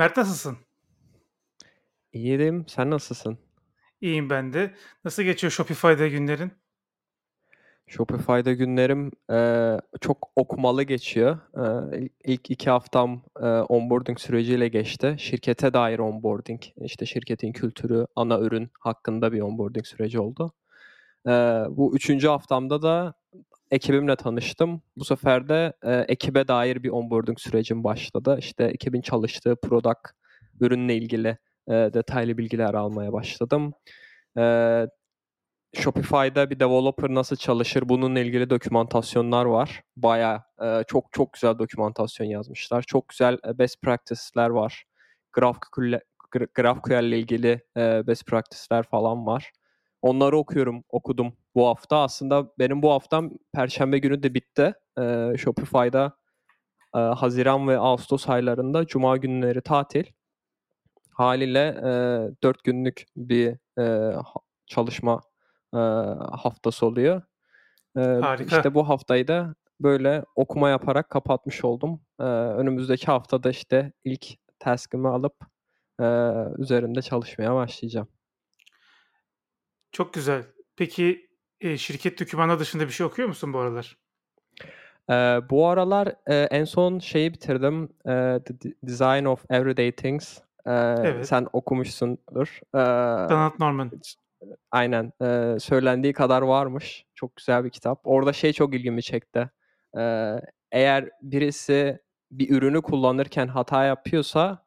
Mert nasılsın? İyiyim. Sen nasılsın? İyiyim ben de. Nasıl geçiyor Shopify'da günlerin? Shopify'da günlerim eee, çok okumalı geçiyor. Eee, ilk iki haftam eee, onboarding süreciyle geçti. Şirkete dair onboarding, işte şirketin kültürü, ana ürün hakkında bir onboarding süreci oldu. Eee, bu üçüncü haftamda da ekibimle tanıştım. Bu sefer de eee, ekibe dair bir onboarding sürecim başladı. İşte ekibin çalıştığı product, ürünle ilgili eee, detaylı bilgiler almaya başladım. Eee, Shopify'da bir developer nasıl çalışır bununla ilgili dokümantasyonlar var. Baya e, çok çok güzel dokümantasyon yazmışlar. Çok güzel e, best practice'ler var. GraphQL, GraphQL ile ilgili e, best practice'ler falan var. Onları okuyorum, okudum bu hafta. Aslında benim bu haftam Perşembe günü de bitti. E, Shopify'da e, Haziran ve Ağustos aylarında Cuma günleri tatil. Haliyle e, 4 günlük bir e, çalışma e, haftası oluyor. E, Harika. İşte bu haftayı da böyle okuma yaparak kapatmış oldum. E, önümüzdeki haftada işte ilk task'ımı alıp e, üzerinde çalışmaya başlayacağım. Çok güzel. Peki şirket dokümanı dışında bir şey okuyor musun bu aralar? E, bu aralar e, en son şeyi bitirdim. E, The Design of Everyday Things. E, Evet. Sen okumuşsundur. E, Donald Norman. Aynen. Ee, söylendiği kadar varmış. Çok güzel bir kitap. Orada şey çok ilgimi çekti. Ee, eğer birisi bir ürünü kullanırken hata yapıyorsa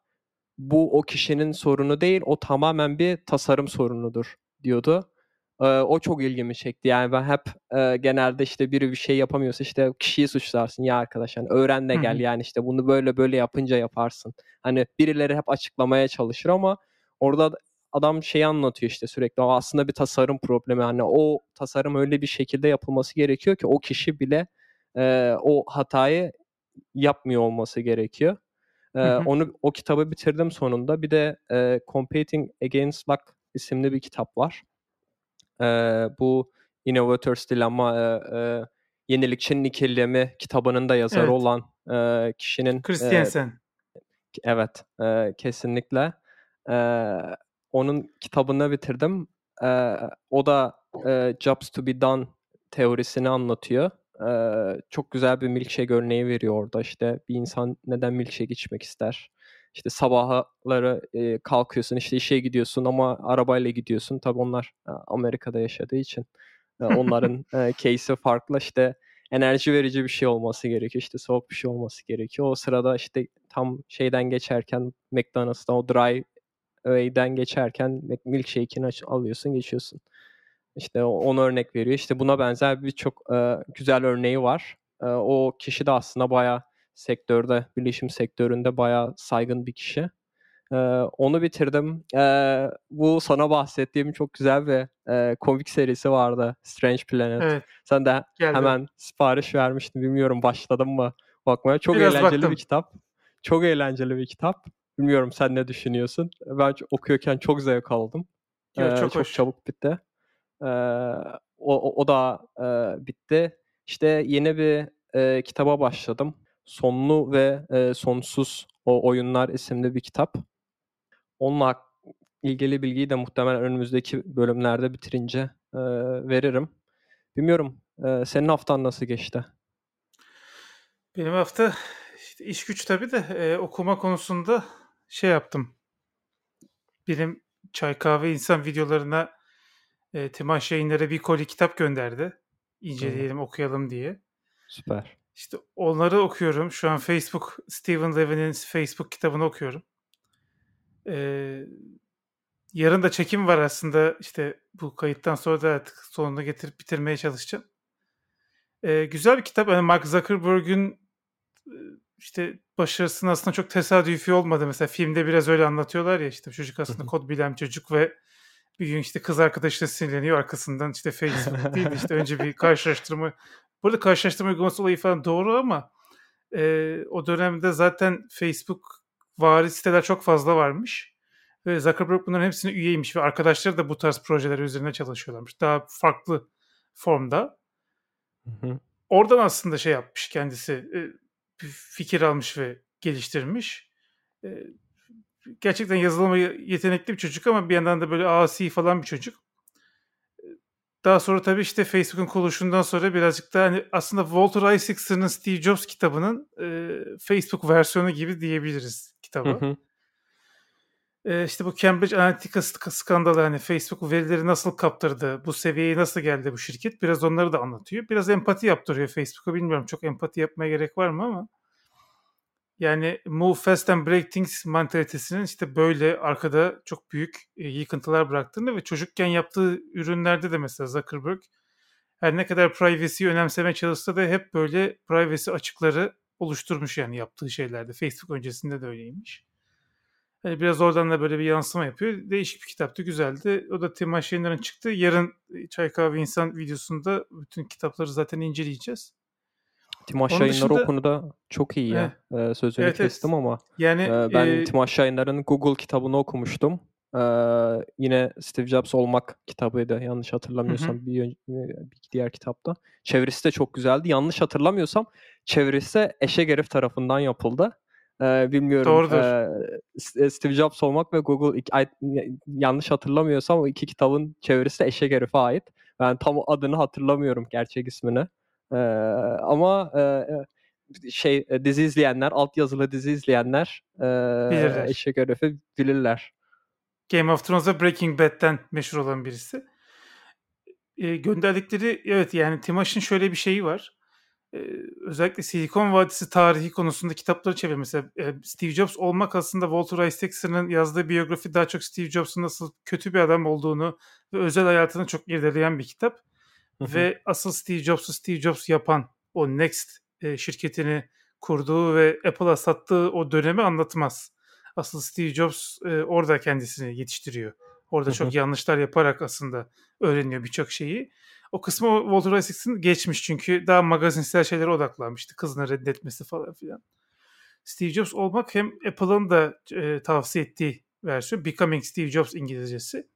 bu o kişinin sorunu değil, o tamamen bir tasarım sorunudur diyordu. O çok ilgimi çekti. Yani ben hep e, genelde işte biri bir şey yapamıyorsa işte kişiyi suçlarsın ya arkadaş hani öğren de gel yani işte bunu böyle böyle yapınca yaparsın. Hani birileri hep açıklamaya çalışır ama orada adam şeyi anlatıyor işte sürekli. O aslında bir tasarım problemi. Hani o tasarım öyle bir şekilde yapılması gerekiyor ki o kişi bile e, o hatayı yapmıyor olması gerekiyor. E, onu o kitabı bitirdim sonunda. Bir de e, Competing Against Luck isimli bir kitap var. E, bu Innovators Dilemma e, e, Yenilikçinin İkilemi kitabının da yazarı Evet. olan e, kişinin e, Christiansen. Evet, e, kesinlikle. E, onun kitabını bitirdim. E, o da e, Jobs to be done teorisini anlatıyor. E, çok güzel bir milkshake örneği veriyor orada. İşte bir insan neden milkshake içmek ister? İşte sabahları e, kalkıyorsun, işte işe gidiyorsun ama arabayla gidiyorsun. Tabii onlar e, Amerika'da yaşadığı için e, onların e, case'i farklı. İşte enerji verici bir şey olması gerekiyor. İşte soğuk bir şey olması gerekiyor. O sırada işte tam şeyden geçerken McDonald's'tan o drive-way'den geçerken milkshake'ini alıyorsun geçiyorsun. İşte onu örnek veriyor. İşte buna benzer birçok e, güzel örneği var. E, o kişi de aslında bayağı sektörde, bilişim sektöründe bayağı saygın bir kişi. E, onu bitirdim. E, bu sana bahsettiğim çok güzel bir e, komik serisi vardı. Strange Planet. Evet. Sen de Geldi. hemen sipariş vermiştin. Bilmiyorum başladın mı bakmaya. Çok Biraz eğlenceli baktım. bir kitap. Çok eğlenceli bir kitap. Bilmiyorum sen ne düşünüyorsun? Ben okuyorken çok zevk aldım. Yo, Ee, çok çok hoş. çabuk bitti. Ee, o, o, o da e, bitti. İşte yeni bir e, kitaba başladım. Sonlu ve e, Sonsuz o Oyunlar isimli bir kitap. Onunla ilgili bilgiyi de muhtemelen önümüzdeki bölümlerde bitirince e, veririm. Bilmiyorum. e, senin haftan nasıl geçti? Benim hafta işte iş güç tabii de e, okuma konusunda şey yaptım. Benim çay kahve insan videolarına e, Timaş yayınları bir koli kitap gönderdi. İnceleyelim, okuyalım diye. Süper. İşte onları okuyorum. Şu an Facebook, Stephen Levin'in Facebook kitabını okuyorum. Ee, yarın da çekim var aslında. İşte bu kayıttan sonra da artık sonuna getirip bitirmeye çalışacağım. Ee, güzel bir kitap. Yani Mark Zuckerberg'ün işte başarısının aslında çok tesadüfi olmadı. Mesela filmde biraz öyle anlatıyorlar ya işte çocuk aslında kod bilen çocuk ve bir gün işte kız arkadaşına sinirleniyor arkasından işte Facebook değil de işte önce bir karşılaştırma. Burada karşılaştırma uygulaması olayı falan doğru ama e, o dönemde zaten Facebook vari siteler çok fazla varmış. Ve Zuckerberg bunların hepsine üyeymiş ve arkadaşları da bu tarz projeler üzerine çalışıyorlarmış. Daha farklı formda. Hı hı. Oradan aslında şey yapmış kendisi. e, fikir almış ve geliştirmiş. E, gerçekten yazılıma yetenekli bir çocuk ama bir yandan da böyle asi falan bir çocuk. Daha sonra tabii işte Facebook'un kuruluşundan sonra birazcık daha hani aslında Walter Isaacson'ın Steve Jobs kitabının e, Facebook versiyonu gibi diyebiliriz kitaba. Hı hı. E, işte bu Cambridge Analytica skandalı hani Facebook verileri nasıl kaptırdı, bu seviyeye nasıl geldi bu şirket biraz onları da anlatıyor. Biraz empati yaptırıyor Facebook'a bilmiyorum çok empati yapmaya gerek var mı ama yani move fast and break things mantalitesinin işte böyle arkada çok büyük e, yıkıntılar bıraktığını ve çocukken yaptığı ürünlerde de mesela Zuckerberg her ne kadar privacy'yi önemsemeye çalışsa da hep böyle privacy açıkları oluşturmuş yani yaptığı şeylerde. Facebook öncesinde de öyleymiş. Yani biraz oradan da böyle bir yansıma yapıyor. Değişik bir kitaptı, güzeldi. O da Tim Aşener'in çıktı. Yarın Çay Kahve İnsan videosunda bütün kitapları zaten inceleyeceğiz. Timaş Onun Yayınları dışında... o konuda çok iyi ya. Evet. Ee, sözünü evet, kestim evet. ama yani e, ben e... Timaş Yayınları'nın Google kitabını okumuştum. Ee, yine Steve Jobs olmak kitabıydı yanlış hatırlamıyorsam bir, bir diğer kitapta. Çevirisi de çok güzeldi. Yanlış hatırlamıyorsam çevirisi Eşek Herif tarafından yapıldı. Ee, bilmiyorum. Doğrudur. E, Steve Jobs olmak ve Google iki, yanlış hatırlamıyorsam o iki kitabın çevirisi de Eşek Herif'e ait. Ben tam adını hatırlamıyorum gerçek ismini. Ama e, şey dizi izleyenler, altyazılı dizi izleyenler e, bilirler. Eşek Herifi bilirler. Game of Thrones'da Breaking Bad'den meşhur olan birisi. E, gönderdikleri evet yani Timaş'ın şöyle bir şeyi var. E, özellikle Silikon Vadisi tarihi konusunda kitapları çevir. Mesela e, Steve Jobs olmak aslında Walter Isaacson'ın yazdığı biyografi daha çok Steve Jobs'un nasıl kötü bir adam olduğunu ve özel hayatını çok irdeleyen bir kitap. Ve asıl Steve Jobs'u Steve Jobs yapan o Next e, şirketini kurduğu ve Apple'a sattığı o dönemi anlatmaz. Asıl Steve Jobs e, orada kendisini yetiştiriyor. Orada çok yanlışlar yaparak aslında öğreniyor birçok şeyi. O kısmı Walter Isaacson geçmiş çünkü daha magazinsel şeylere odaklanmıştı. Kızını reddetmesi falan filan. Steve Jobs olmak hem Apple'ın da e, tavsiye ettiği versiyon Becoming Steve Jobs İngilizcesi.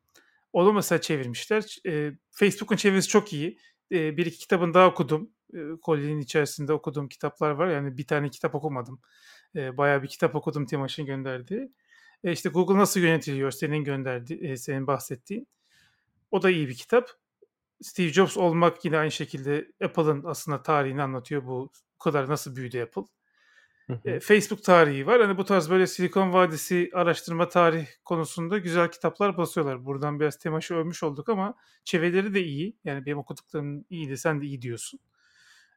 Onu mesela çevirmişler. E, Facebook'un çevirisi çok iyi. E, bir iki kitabını daha okudum. E, kolyenin içerisinde okuduğum kitaplar var. Yani bir tane kitap okumadım. E, bayağı bir kitap okudum Timaş'ın gönderdiği. E, işte Google nasıl yönetiliyor senin gönderdiği, e, senin bahsettiğin. O da iyi bir kitap. Steve Jobs olmak yine aynı şekilde Apple'ın aslında tarihini anlatıyor. Bu, bu kadar nasıl büyüdü Apple. E, Facebook tarihi var. Hani bu tarz böyle Silikon Vadisi araştırma tarih konusunda güzel kitaplar basıyorlar. Buradan biraz temaşı övmüş olduk ama çevreleri de iyi. Yani benim okuduklarım iyiydi. Sen de iyi diyorsun.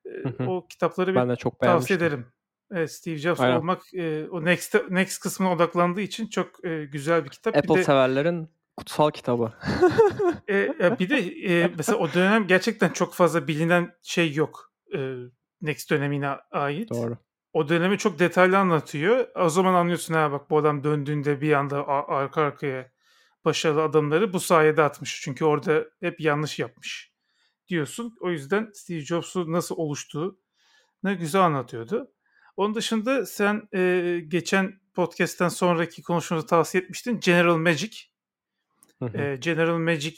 E, o kitapları ben de çok tavsiye ederim. Evet, Steve Jobs Aynen. olmak e, o next next kısmına odaklandığı için çok e, güzel bir kitap. Apple bir de, severlerin kutsal kitabı. e, bir de e, mesela o dönem gerçekten çok fazla bilinen şey yok. E, next dönemine ait. Doğru o dönemi çok detaylı anlatıyor. O zaman anlıyorsun ha bak bu adam döndüğünde bir anda arka arkaya başarılı adamları bu sayede atmış. Çünkü orada hep yanlış yapmış diyorsun. O yüzden Steve Jobs'u nasıl oluştuğu ne güzel anlatıyordu. Onun dışında sen e, geçen podcast'ten sonraki konuşmamızı tavsiye etmiştin. General Magic. E, General Magic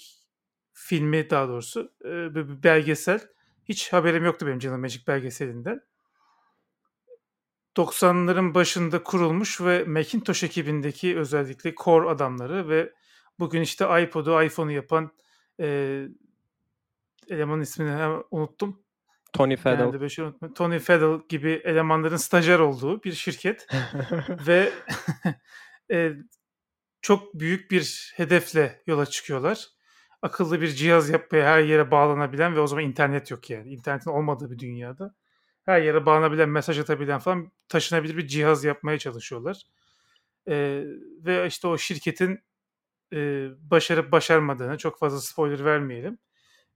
filmi daha doğrusu. E, bir belgesel. Hiç haberim yoktu benim General Magic belgeselinden. 90'ların başında kurulmuş ve Macintosh ekibindeki özellikle core adamları ve bugün işte iPod'u, iPhone'u yapan e, elemanın ismini unuttum. Tony Fadell. Şey Tony Fadell gibi elemanların stajyer olduğu bir şirket ve e, çok büyük bir hedefle yola çıkıyorlar. Akıllı bir cihaz yapmaya her yere bağlanabilen ve o zaman internet yok yani. İnternetin olmadığı bir dünyada her yere bağlanabilen, mesaj atabilen falan taşınabilir bir cihaz yapmaya çalışıyorlar. E, ve işte o şirketin e, başarıp başarmadığını çok fazla spoiler vermeyelim.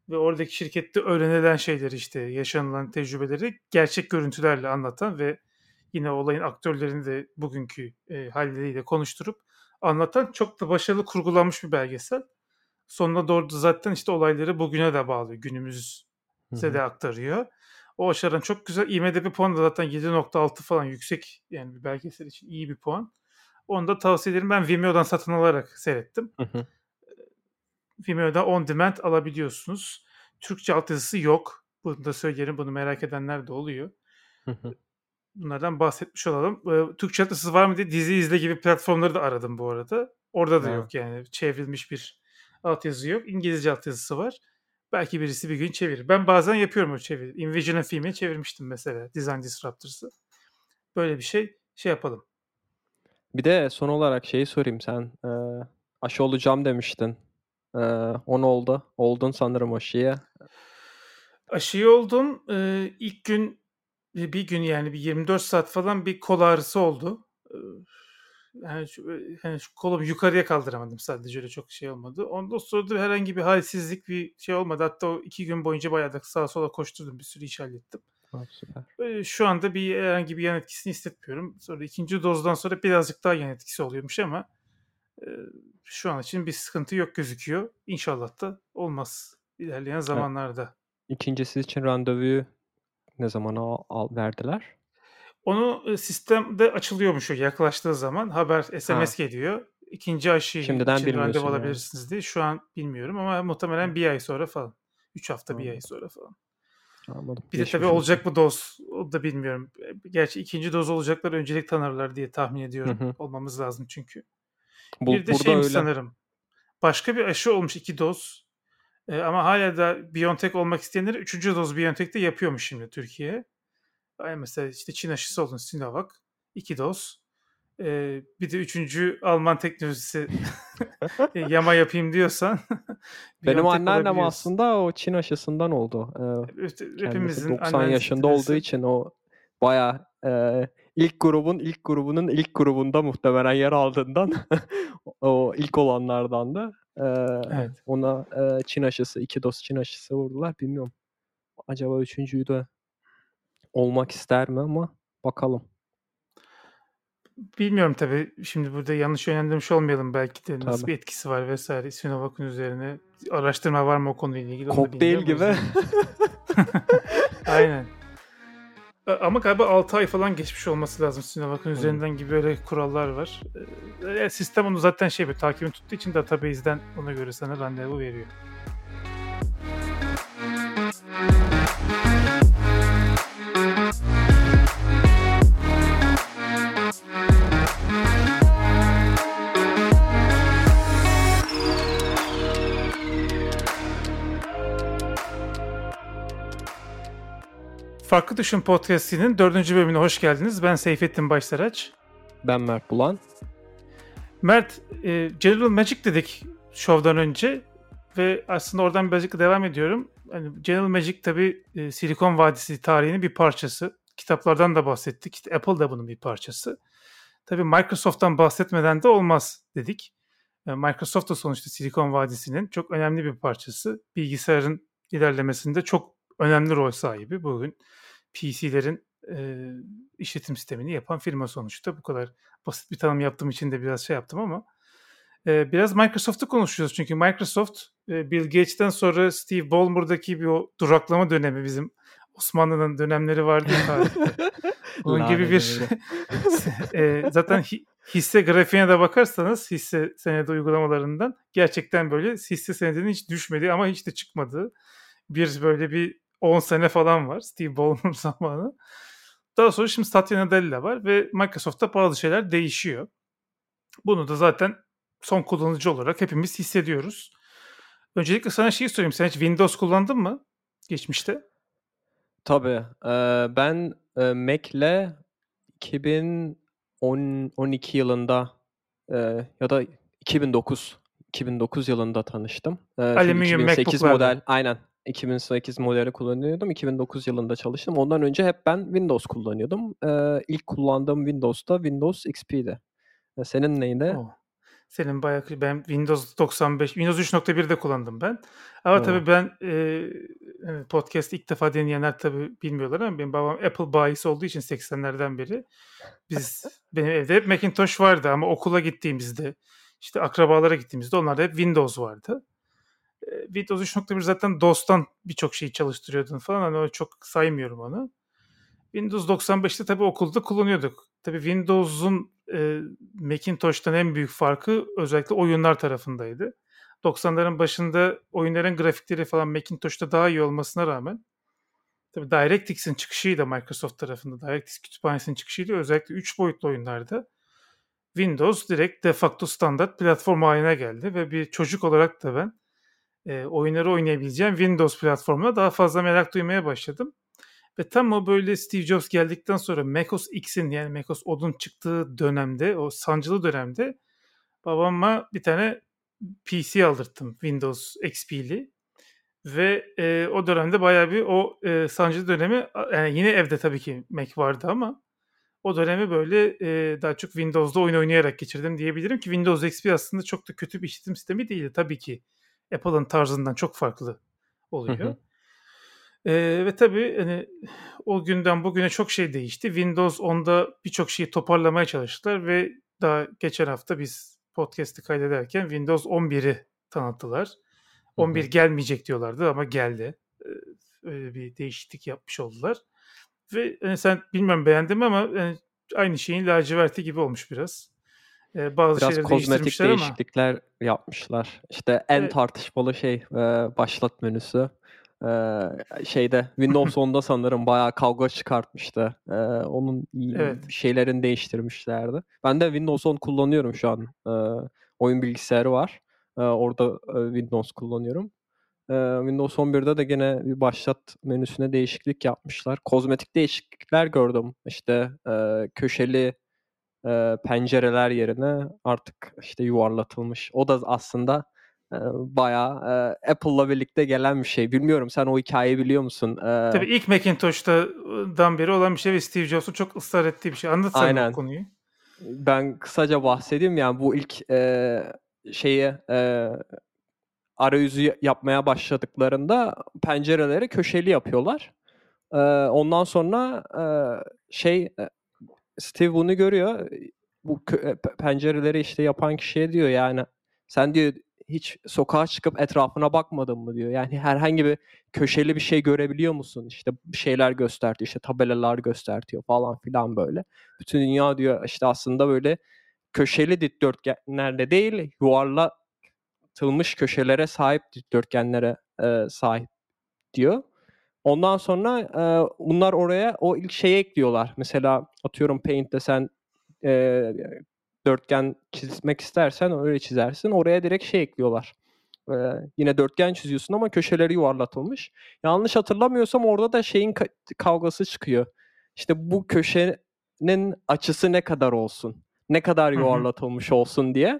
Ve oradaki şirkette öğrenilen şeyleri işte yaşanılan tecrübeleri gerçek görüntülerle anlatan ve yine olayın aktörlerini de bugünkü e, halleriyle konuşturup anlatan çok da başarılı kurgulanmış bir belgesel. Sonuna doğru da zaten işte olayları bugüne de bağlıyor. Günümüzde de aktarıyor. O açıdan çok güzel. IMDB puanı da zaten 7.6 falan yüksek. Yani bir belgesel için iyi bir puan. Onu da tavsiye ederim. Ben Vimeo'dan satın alarak seyrettim. Hı hı. Vimeo'da on demand alabiliyorsunuz. Türkçe altyazısı yok. Bunu da söylerim. Bunu merak edenler de oluyor. Hı hı. bunlardan bahsetmiş olalım. Eee, Türkçe altyazısı var mı diye dizi izle gibi platformları da aradım bu arada. Orada da Evet. yok yani çevrilmiş bir altyazı yok. İngilizce altyazısı var. Belki birisi bir gün çevirir. Ben bazen yapıyorum o çeviri. Invision'ın filmini çevirmiştim mesela. Design Disruptors'ı. Böyle bir şey şey yapalım. Bir de son olarak şeyi sorayım sen e, aşı olacağım demiştin. E, o ne oldu? Oldun sanırım aşıya. Aşıyı oldum. Eee, ilk gün e, bir gün yani bir 24 saat falan bir kol ağrısı oldu. Yani şu, e, hani şu kolumu yukarıya kaldıramadım sadece öyle çok şey olmadı. Ondan sonra da herhangi bir halsizlik bir şey olmadı. Hatta o iki gün boyunca bayağı da sağa sola koşturdum. Bir sürü iş hallettim. Ha, süper. Şu anda bir herhangi bir yan etkisini hissetmiyorum. Sonra ikinci dozdan sonra birazcık daha yan etkisi oluyormuş ama eee, şu an için bir sıkıntı yok gözüküyor. İnşallah da olmaz ilerleyen Evet. zamanlarda. İkincisi için randevuyu ne zaman al, al- verdiler? Onu sistemde açılıyormuş o yaklaştığı zaman haber Ha, SMS geliyor. İkinci aşı şimdiden için randevu bilmiyorsun yani. alabilirsiniz diye. Şu an bilmiyorum ama muhtemelen bir ay sonra falan. Üç hafta bir ay Anladım. sonra falan. Anladım. Bir de tabii olacak mı doz? O da bilmiyorum. Gerçi ikinci doz olacaklar öncelik tanırlar diye tahmin Hı ediyorum. hı. Olmamız lazım çünkü. Bu, Bir de şeymiş öyle. sanırım. Başka bir aşı olmuş iki doz. E, ama hala da BioNTech olmak isteyenleri üçüncü doz BioNTech'te yapıyormuş şimdi Türkiye. Yani mesela işte Çin aşısı olun Sinovac. iki doz. E, bir de üçüncü Alman teknolojisi e, yama yapayım diyorsan Benim anneannem aslında o Çin aşısından oldu. Ee, Hepimizin 90 annesi yaşında olduğu için o baya ilk grubun ilk grubunun ilk grubunda muhtemelen yer aldığından o ilk olanlardan da ee, Evet. ona ee, Çin aşısı iki doz Çin aşısı vurdular. Bilmiyorum. Acaba üçüncüyü de olmak ister mi ama bakalım. Bilmiyorum tabii. Şimdi burada yanlış yönlendirmiş olmayalım belki de nasıl Tabii. bir etkisi var vesaire. Sinovac'ın üzerine araştırma var mı o konuyla ilgili Kokteyl gibi. aynen. Ama galiba 6 ay falan geçmiş olması lazım Sinovac'ın Hmm. üzerinden gibi böyle kurallar var. Ee, sistem onu zaten şey bir takibini tuttuğu için database'den ona göre sana randevu veriyor. Farklı Düşün Podcast'inin dördüncü bölümüne hoş geldiniz. Ben Seyfettin Başsaraç. Ben Mert Bulan. Mert, e, General Magic dedik şovdan önce ve aslında oradan birazcık devam ediyorum. Hani General Magic tabii e, Silikon Vadisi tarihinin bir parçası. Kitaplardan da bahsettik. İşte Apple da bunun bir parçası. Tabii Microsoft'tan bahsetmeden de olmaz dedik. E, Microsoft da sonuçta Silikon Vadisi'nin çok önemli bir parçası. Bilgisayarın ilerlemesinde çok önemli rol sahibi. Bugün PC'lerin e, işletim sistemini yapan firma sonuçta. Bu kadar basit bir tanım yaptığım için de biraz şey yaptım ama e, biraz Microsoft'u konuşuyoruz. Çünkü Microsoft e, Bill Gates'ten sonra Steve Ballmer'daki bir o duraklama dönemi bizim Osmanlı'nın dönemleri vardı ya. Onun gibi bir e, zaten hi- hisse grafiğine de bakarsanız hisse senedi uygulamalarından gerçekten böyle hisse senedinin hiç düşmedi ama hiç de çıkmadığı bir böyle bir 10 sene falan var Steve Ballmer zamanı. Daha sonra şimdi Satya Nadella var ve Microsoft'ta bazı şeyler değişiyor. Bunu da zaten son kullanıcı olarak hepimiz hissediyoruz. Öncelikle sana şeyi sorayım. Sen hiç Windows kullandın mı geçmişte? Tabii. Eee, ben eee, Mac'le 2012 yılında eee, ya da 2009 2009 yılında tanıştım. Çünkü Alüminyum 2008 MacBook'larla. model aynen 2008 modeli kullanıyordum. 2009 yılında çalıştım. Ondan önce hep ben Windows kullanıyordum. Eee ilk kullandığım Windows da Windows XP'di. Senin neydi? Oo. Senin bayağı ben Windows 95, Windows 3.1'de kullandım ben. Ama Oo. tabii ben e, evet, podcast ilk defa dinleyenler tabii bilmiyorlar ama benim babam Apple bayisi olduğu için 80'lerden beri biz benim evde hep Macintosh vardı ama okula gittiğimizde işte akrabalara gittiğimizde onlarda hep Windows vardı. Windows 3.1 zaten DOS'tan birçok şeyi çalıştırıyordun falan hani öyle çok saymıyorum onu. Windows 95'te tabii okulda kullanıyorduk. Tabii Windows'un e, Macintosh'tan en büyük farkı özellikle oyunlar tarafındaydı. 90'ların başında oyunların grafikleri falan Macintosh'ta daha iyi olmasına rağmen Tabii DirectX'in çıkışıyla Microsoft tarafında DirectX kütüphanesinin çıkışıyla özellikle 3 boyutlu oyunlarda Windows direkt de facto standart platform haline geldi ve bir çocuk olarak da ben e, oyunları oynayabileceğim Windows platformuna daha fazla merak duymaya başladım. Ve tam o böyle Steve Jobs geldikten sonra macOS X'in yani macOS Od'un çıktığı dönemde, o sancılı dönemde babama bir tane PC aldırttım Windows XP'li. Ve e, o dönemde bayağı bir o e, sancılı dönemi yani yine evde tabii ki Mac vardı ama o dönemi böyle e, daha çok Windows'da oyun oynayarak geçirdim diyebilirim ki Windows XP aslında çok da kötü bir işletim sistemi değildi. Tabii ki Apple'ın tarzından çok farklı oluyor. Hı hı. Ve tabii hani o günden bugüne çok şey değişti. Windows 10'da birçok şeyi toparlamaya çalıştılar ve daha geçen hafta biz podcast'i kaydederken Windows 11'i tanıttılar. 11 hı hı. gelmeyecek diyorlardı ama geldi. Öyle bir değişiklik yapmış oldular. Ve yani sen bilmem beğendim ama yani aynı şeyin laciverti gibi olmuş biraz. Ee, bazı biraz kozmetik değişiklikler ama. yapmışlar. İşte en evet. tartışmalı şey e, başlat menüsü. Ee, şeyde Windows 10'da sanırım bayağı kavga çıkartmıştı. Ee, onun evet. şeylerini değiştirmişlerdi. Ben de Windows 10 kullanıyorum şu an. Ee, oyun bilgisayarı var. Ee, orada Windows kullanıyorum. Windows 11'de de gene bir başlat menüsüne değişiklik yapmışlar. Kozmetik değişiklikler gördüm. İşte e, köşeli e, pencereler yerine artık işte yuvarlatılmış. O da aslında e, bayağı e, Apple'la birlikte gelen bir şey. Bilmiyorum sen o hikayeyi biliyor musun? E, Tabii ilk Macintosh'tan beri olan bir şey ve Steve Jobs'un çok ısrar ettiği bir şey. Anlatsana Aynen. bu konuyu. Ben kısaca bahsedeyim yani bu ilk e, şeyi e, arayüzü yapmaya başladıklarında pencereleri köşeli yapıyorlar. Ee, ondan sonra e, şey Steve bunu görüyor. Bu pencereleri işte yapan kişiye diyor yani sen diyor hiç sokağa çıkıp etrafına bakmadın mı diyor. Yani herhangi bir köşeli bir şey görebiliyor musun? İşte şeyler göstertiyor, işte tabelalar göstertiyor falan filan böyle. Bütün dünya diyor işte aslında böyle köşeli dikdörtgenlerle değil yuvarla tılmış köşelere sahip dikdörtgenlere e, sahip diyor. Ondan sonra e, bunlar oraya o ilk şeyi ekliyorlar. Mesela atıyorum Paint'te sen e, dörtgen çizmek istersen öyle çizersin. Oraya direkt şey ekliyorlar. Ee, yine dörtgen çiziyorsun ama köşeleri yuvarlatılmış. Yanlış hatırlamıyorsam orada da şeyin ka- kavgası çıkıyor. İşte bu köşenin açısı ne kadar olsun? Ne kadar yuvarlatılmış olsun diye.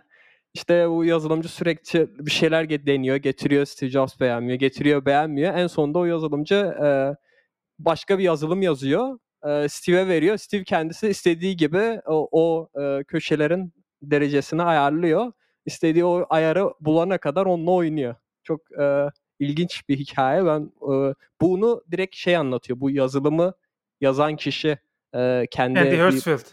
İşte bu yazılımcı sürekli bir şeyler deniyor, getiriyor Steve Jobs beğenmiyor, getiriyor beğenmiyor. En sonunda o yazılımcı e, başka bir yazılım yazıyor. E, Steve'e veriyor. Steve kendisi istediği gibi o, o e, köşelerin derecesini ayarlıyor. İstediği o ayarı bulana kadar onunla oynuyor. Çok e, ilginç bir hikaye. Ben e, bunu direkt şey anlatıyor. Bu yazılımı yazan kişi e, kendi Andy Hertzfeld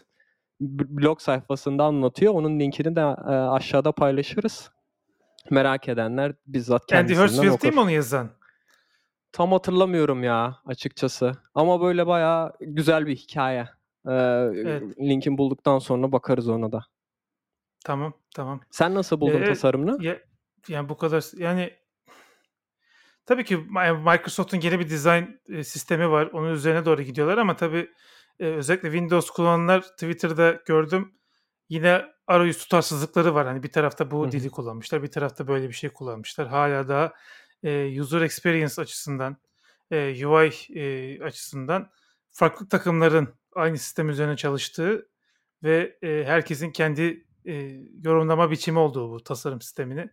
blog sayfasında anlatıyor. Onun linkini de e, aşağıda paylaşırız. Merak edenler bizzat kendisinden Andy Hertzfield okur. değil mi onu yazan? Tam hatırlamıyorum ya açıkçası. Ama böyle bayağı güzel bir hikaye. Ee, evet. Linkin bulduktan sonra bakarız ona da. Tamam, tamam. Sen nasıl buldun ee, tasarımını? Ya, yani bu kadar yani tabii ki Microsoft'un yeni bir dizayn e, sistemi var. Onun üzerine doğru gidiyorlar ama tabii e, özellikle Windows kullananlar Twitter'da gördüm. Yine arayüz tutarsızlıkları var. Hani bir tarafta bu dili kullanmışlar, bir tarafta böyle bir şey kullanmışlar. Hala da e, user experience açısından, e, UI e, açısından farklı takımların aynı sistem üzerine çalıştığı ve e, herkesin kendi e, yorumlama biçimi olduğu bu tasarım sistemini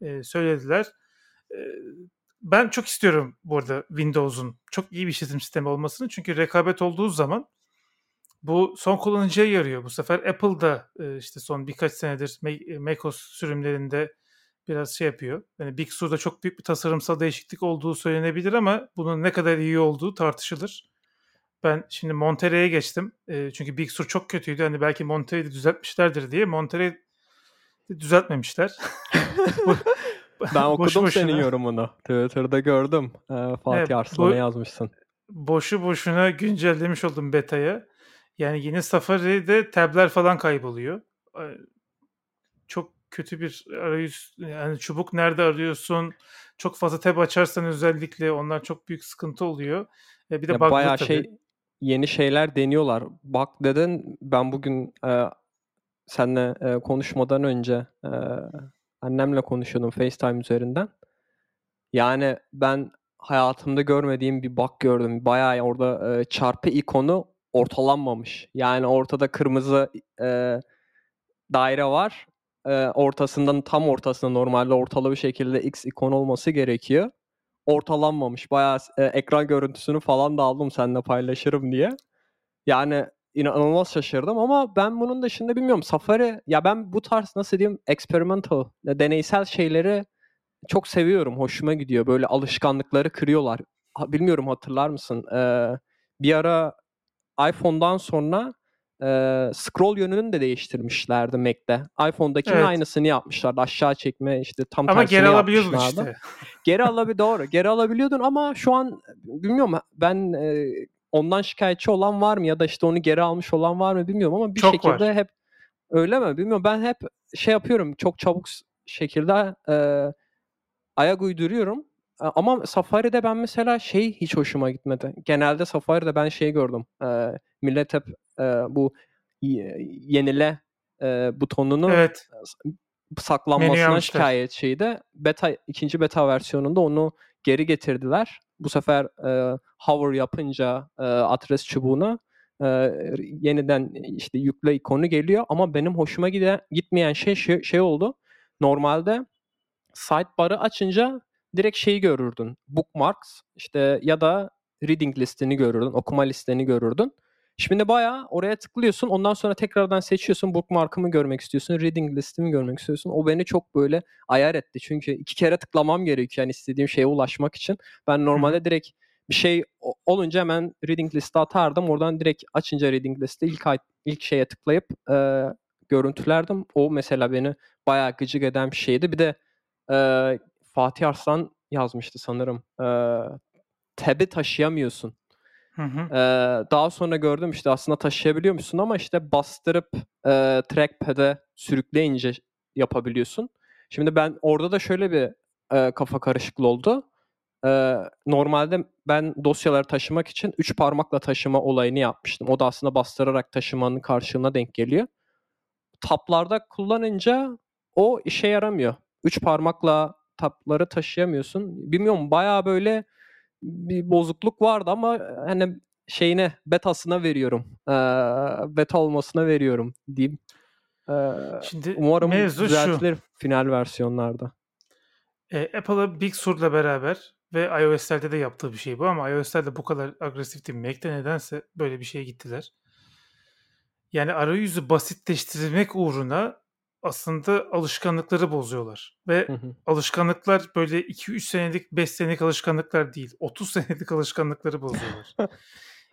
e, söylediler. E, ben çok istiyorum bu arada Windows'un çok iyi bir işletim sistemi olmasını. Çünkü rekabet olduğu zaman bu son kullanıcıya yarıyor. Bu sefer Apple'da işte son birkaç senedir macOS sürümlerinde biraz şey yapıyor. Yani Big Sur'da çok büyük bir tasarımsal değişiklik olduğu söylenebilir ama bunun ne kadar iyi olduğu tartışılır. Ben şimdi Monterey'e geçtim. çünkü Big Sur çok kötüydü. Hani belki Monterey'de düzeltmişlerdir diye. Monterey düzeltmemişler. ben okudum boşu senin yorumunu. Twitter'da gördüm. Fatih evet, Arslan'a yazmışsın. Boşu boşuna güncellemiş oldum beta'ya. Yani yeni Safari'de tabler falan kayboluyor. Çok kötü bir arayüz. Yani çubuk nerede arıyorsun? Çok fazla tab açarsan özellikle onlar çok büyük sıkıntı oluyor. Ve bir de Ya bayağı tabii. şey yeni şeyler deniyorlar. Bak dedin ben bugün e, seninle e, konuşmadan önce e, annemle konuşuyordum FaceTime üzerinden. Yani ben hayatımda görmediğim bir bug gördüm. Bayağı orada e, çarpı ikonu ortalanmamış. Yani ortada kırmızı e, daire var. E, ortasından tam ortasında normalde ortalı bir şekilde X ikon olması gerekiyor. Ortalanmamış. Bayağı e, ekran görüntüsünü falan da aldım seninle paylaşırım diye. Yani inanılmaz şaşırdım ama ben bunun dışında bilmiyorum. Safari ya ben bu tarz nasıl diyeyim experimental, deneysel şeyleri çok seviyorum. Hoşuma gidiyor. Böyle alışkanlıkları kırıyorlar. Ha, bilmiyorum hatırlar mısın? Ee, bir ara iPhone'dan sonra e, scroll yönünü de değiştirmişlerdi Mac'te. iPhone'dakinin Evet. aynısını yapmışlardı. Aşağı çekme işte tam Ama tersini geri alabiliyordun işte. Geri alabi doğru. Geri alabiliyordun ama şu an bilmiyorum ben e, ondan şikayetçi olan var mı ya da işte onu geri almış olan var mı bilmiyorum ama bir Çok şekilde var. hep öyle mi bilmiyorum. Ben hep şey yapıyorum çok çabuk şekilde e, ayak uyduruyorum. E, Ama Safari'de ben mesela şey hiç hoşuma gitmedi. Genelde Safari'de ben şey gördüm. E, millet hep e, bu yenile e, butonunu Evet. Saklanmasına şikayetçiydi. Beta ikinci beta versiyonunda onu geri getirdiler. Bu sefer e, hover yapınca e, adres çubuğuna e, yeniden işte yükle ikonu geliyor ama benim hoşuma gide, gitmeyen şey, şey şey oldu. Normalde sidebar'ı açınca direkt şeyi görürdün. Bookmarks işte ya da reading listeni görürdün, okuma listeni görürdün. Şimdi bayağı oraya tıklıyorsun. Ondan sonra tekrardan seçiyorsun. Bookmark'ımı görmek istiyorsun. Reading listimi görmek istiyorsun. O beni çok böyle ayar etti. Çünkü iki kere tıklamam gerekiyor. Yani istediğim şeye ulaşmak için. Ben normalde direkt bir şey olunca hemen reading liste atardım. Oradan direkt açınca reading liste ilk ilk şeye tıklayıp e, görüntülerdim. O mesela beni bayağı gıcık eden bir şeydi. Bir de e, Fatih Arslan yazmıştı sanırım. E, tab'i taşıyamıyorsun. Hı hı. Ee, daha sonra gördüm işte aslında taşıyabiliyor musun ama işte bastırıp e, trackpad'e sürükleyince yapabiliyorsun. Şimdi ben orada da şöyle bir e, kafa karışıklığı oldu. Ee, normalde ben dosyaları taşımak için 3 parmakla taşıma olayını yapmıştım. O da aslında bastırarak taşımanın karşılığına denk geliyor. Taplarda kullanınca o işe yaramıyor. 3 parmakla tapları taşıyamıyorsun. Bilmiyorum bayağı böyle bir bozukluk vardı ama hani şeyine betasına veriyorum. Ee, beta olmasına veriyorum diyeyim. Ee, Şimdi umarım mevzu şu. düzeltilir final versiyonlarda. E, Apple'a Big Sur'la beraber ve iOS'lerde de yaptığı bir şey bu ama iOS'lerde bu kadar agresif değil. Mac'te nedense böyle bir şeye gittiler. Yani arayüzü basitleştirmek uğruna aslında alışkanlıkları bozuyorlar. Ve Hı hı. alışkanlıklar böyle 2-3 senelik, 5 senelik alışkanlıklar değil. 30 senelik alışkanlıkları bozuyorlar.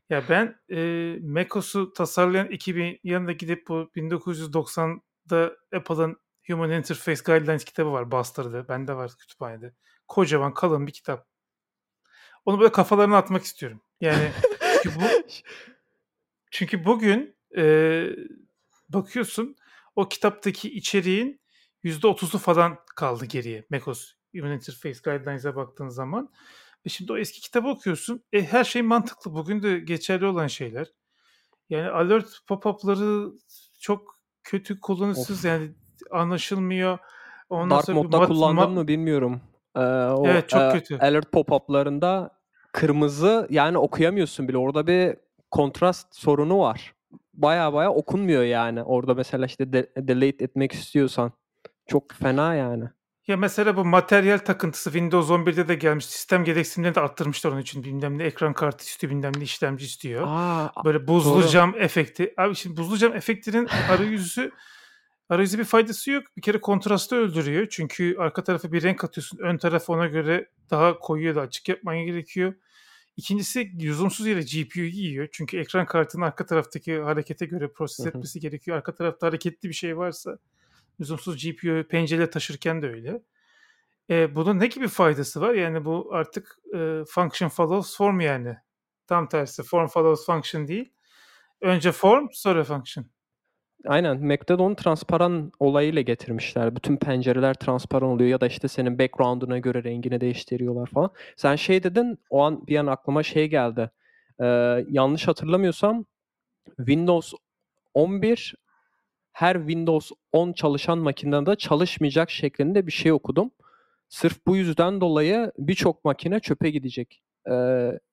ya ben e, macOS'u tasarlayan ekibin yanına gidip bu 1990'da Apple'ın Human Interface Guidelines kitabı var bastırdı. Bende var kütüphanede. Kocaman kalın bir kitap. Onu böyle kafalarına atmak istiyorum. Yani çünkü bu çünkü bugün e, bakıyorsun o kitaptaki içeriğin %30'u falan kaldı geriye. macOS Human Interface Guidelines'a baktığın zaman. Ve şimdi o eski kitabı okuyorsun. E, her şey mantıklı. Bugün de geçerli olan şeyler. Yani alert pop-up'ları çok kötü kullanışsız Of. yani anlaşılmıyor. Ondan Dark sonra modda mat- kullandın mı bilmiyorum. Ee, o Evet, çok e, kötü. alert pop-up'larında kırmızı yani okuyamıyorsun bile. Orada bir kontrast sorunu var. Baya baya okunmuyor yani. Orada mesela işte de- delete etmek istiyorsan. Çok fena yani. Ya mesela bu materyal takıntısı Windows 11'de de gelmiş. Sistem gereksinimlerini de arttırmışlar onun için. Bilmem ne ekran kartı istiyor, bilmem ne işlemci istiyor. Aa, Böyle buzlu doğru. cam efekti. Abi şimdi buzlu cam efektinin arayüzü arayüzü bir faydası yok. Bir kere kontrastı öldürüyor. Çünkü arka tarafa bir renk atıyorsun. Ön tarafı ona göre daha koyu ya da açık yapman gerekiyor. İkincisi lüzumsuz yere GPU'yu yiyor. Çünkü ekran kartının arka taraftaki harekete göre proses etmesi gerekiyor. Arka tarafta hareketli bir şey varsa lüzumsuz GPU'yu pencere taşırken de öyle. E, bunun ne gibi faydası var? Yani bu artık e, function follows form yani. Tam tersi form follows function değil. Önce form sonra function. Aynen. Onu transparan olayıyla getirmişler. Bütün pencereler transparan oluyor ya da işte senin background'una göre rengini değiştiriyorlar falan. Sen şey dedin o an bir an aklıma şey geldi. e, yanlış hatırlamıyorsam Windows 11 her Windows 10 çalışan makinede çalışmayacak şeklinde bir şey okudum. Sırf bu yüzden dolayı birçok makine çöpe gidecek e,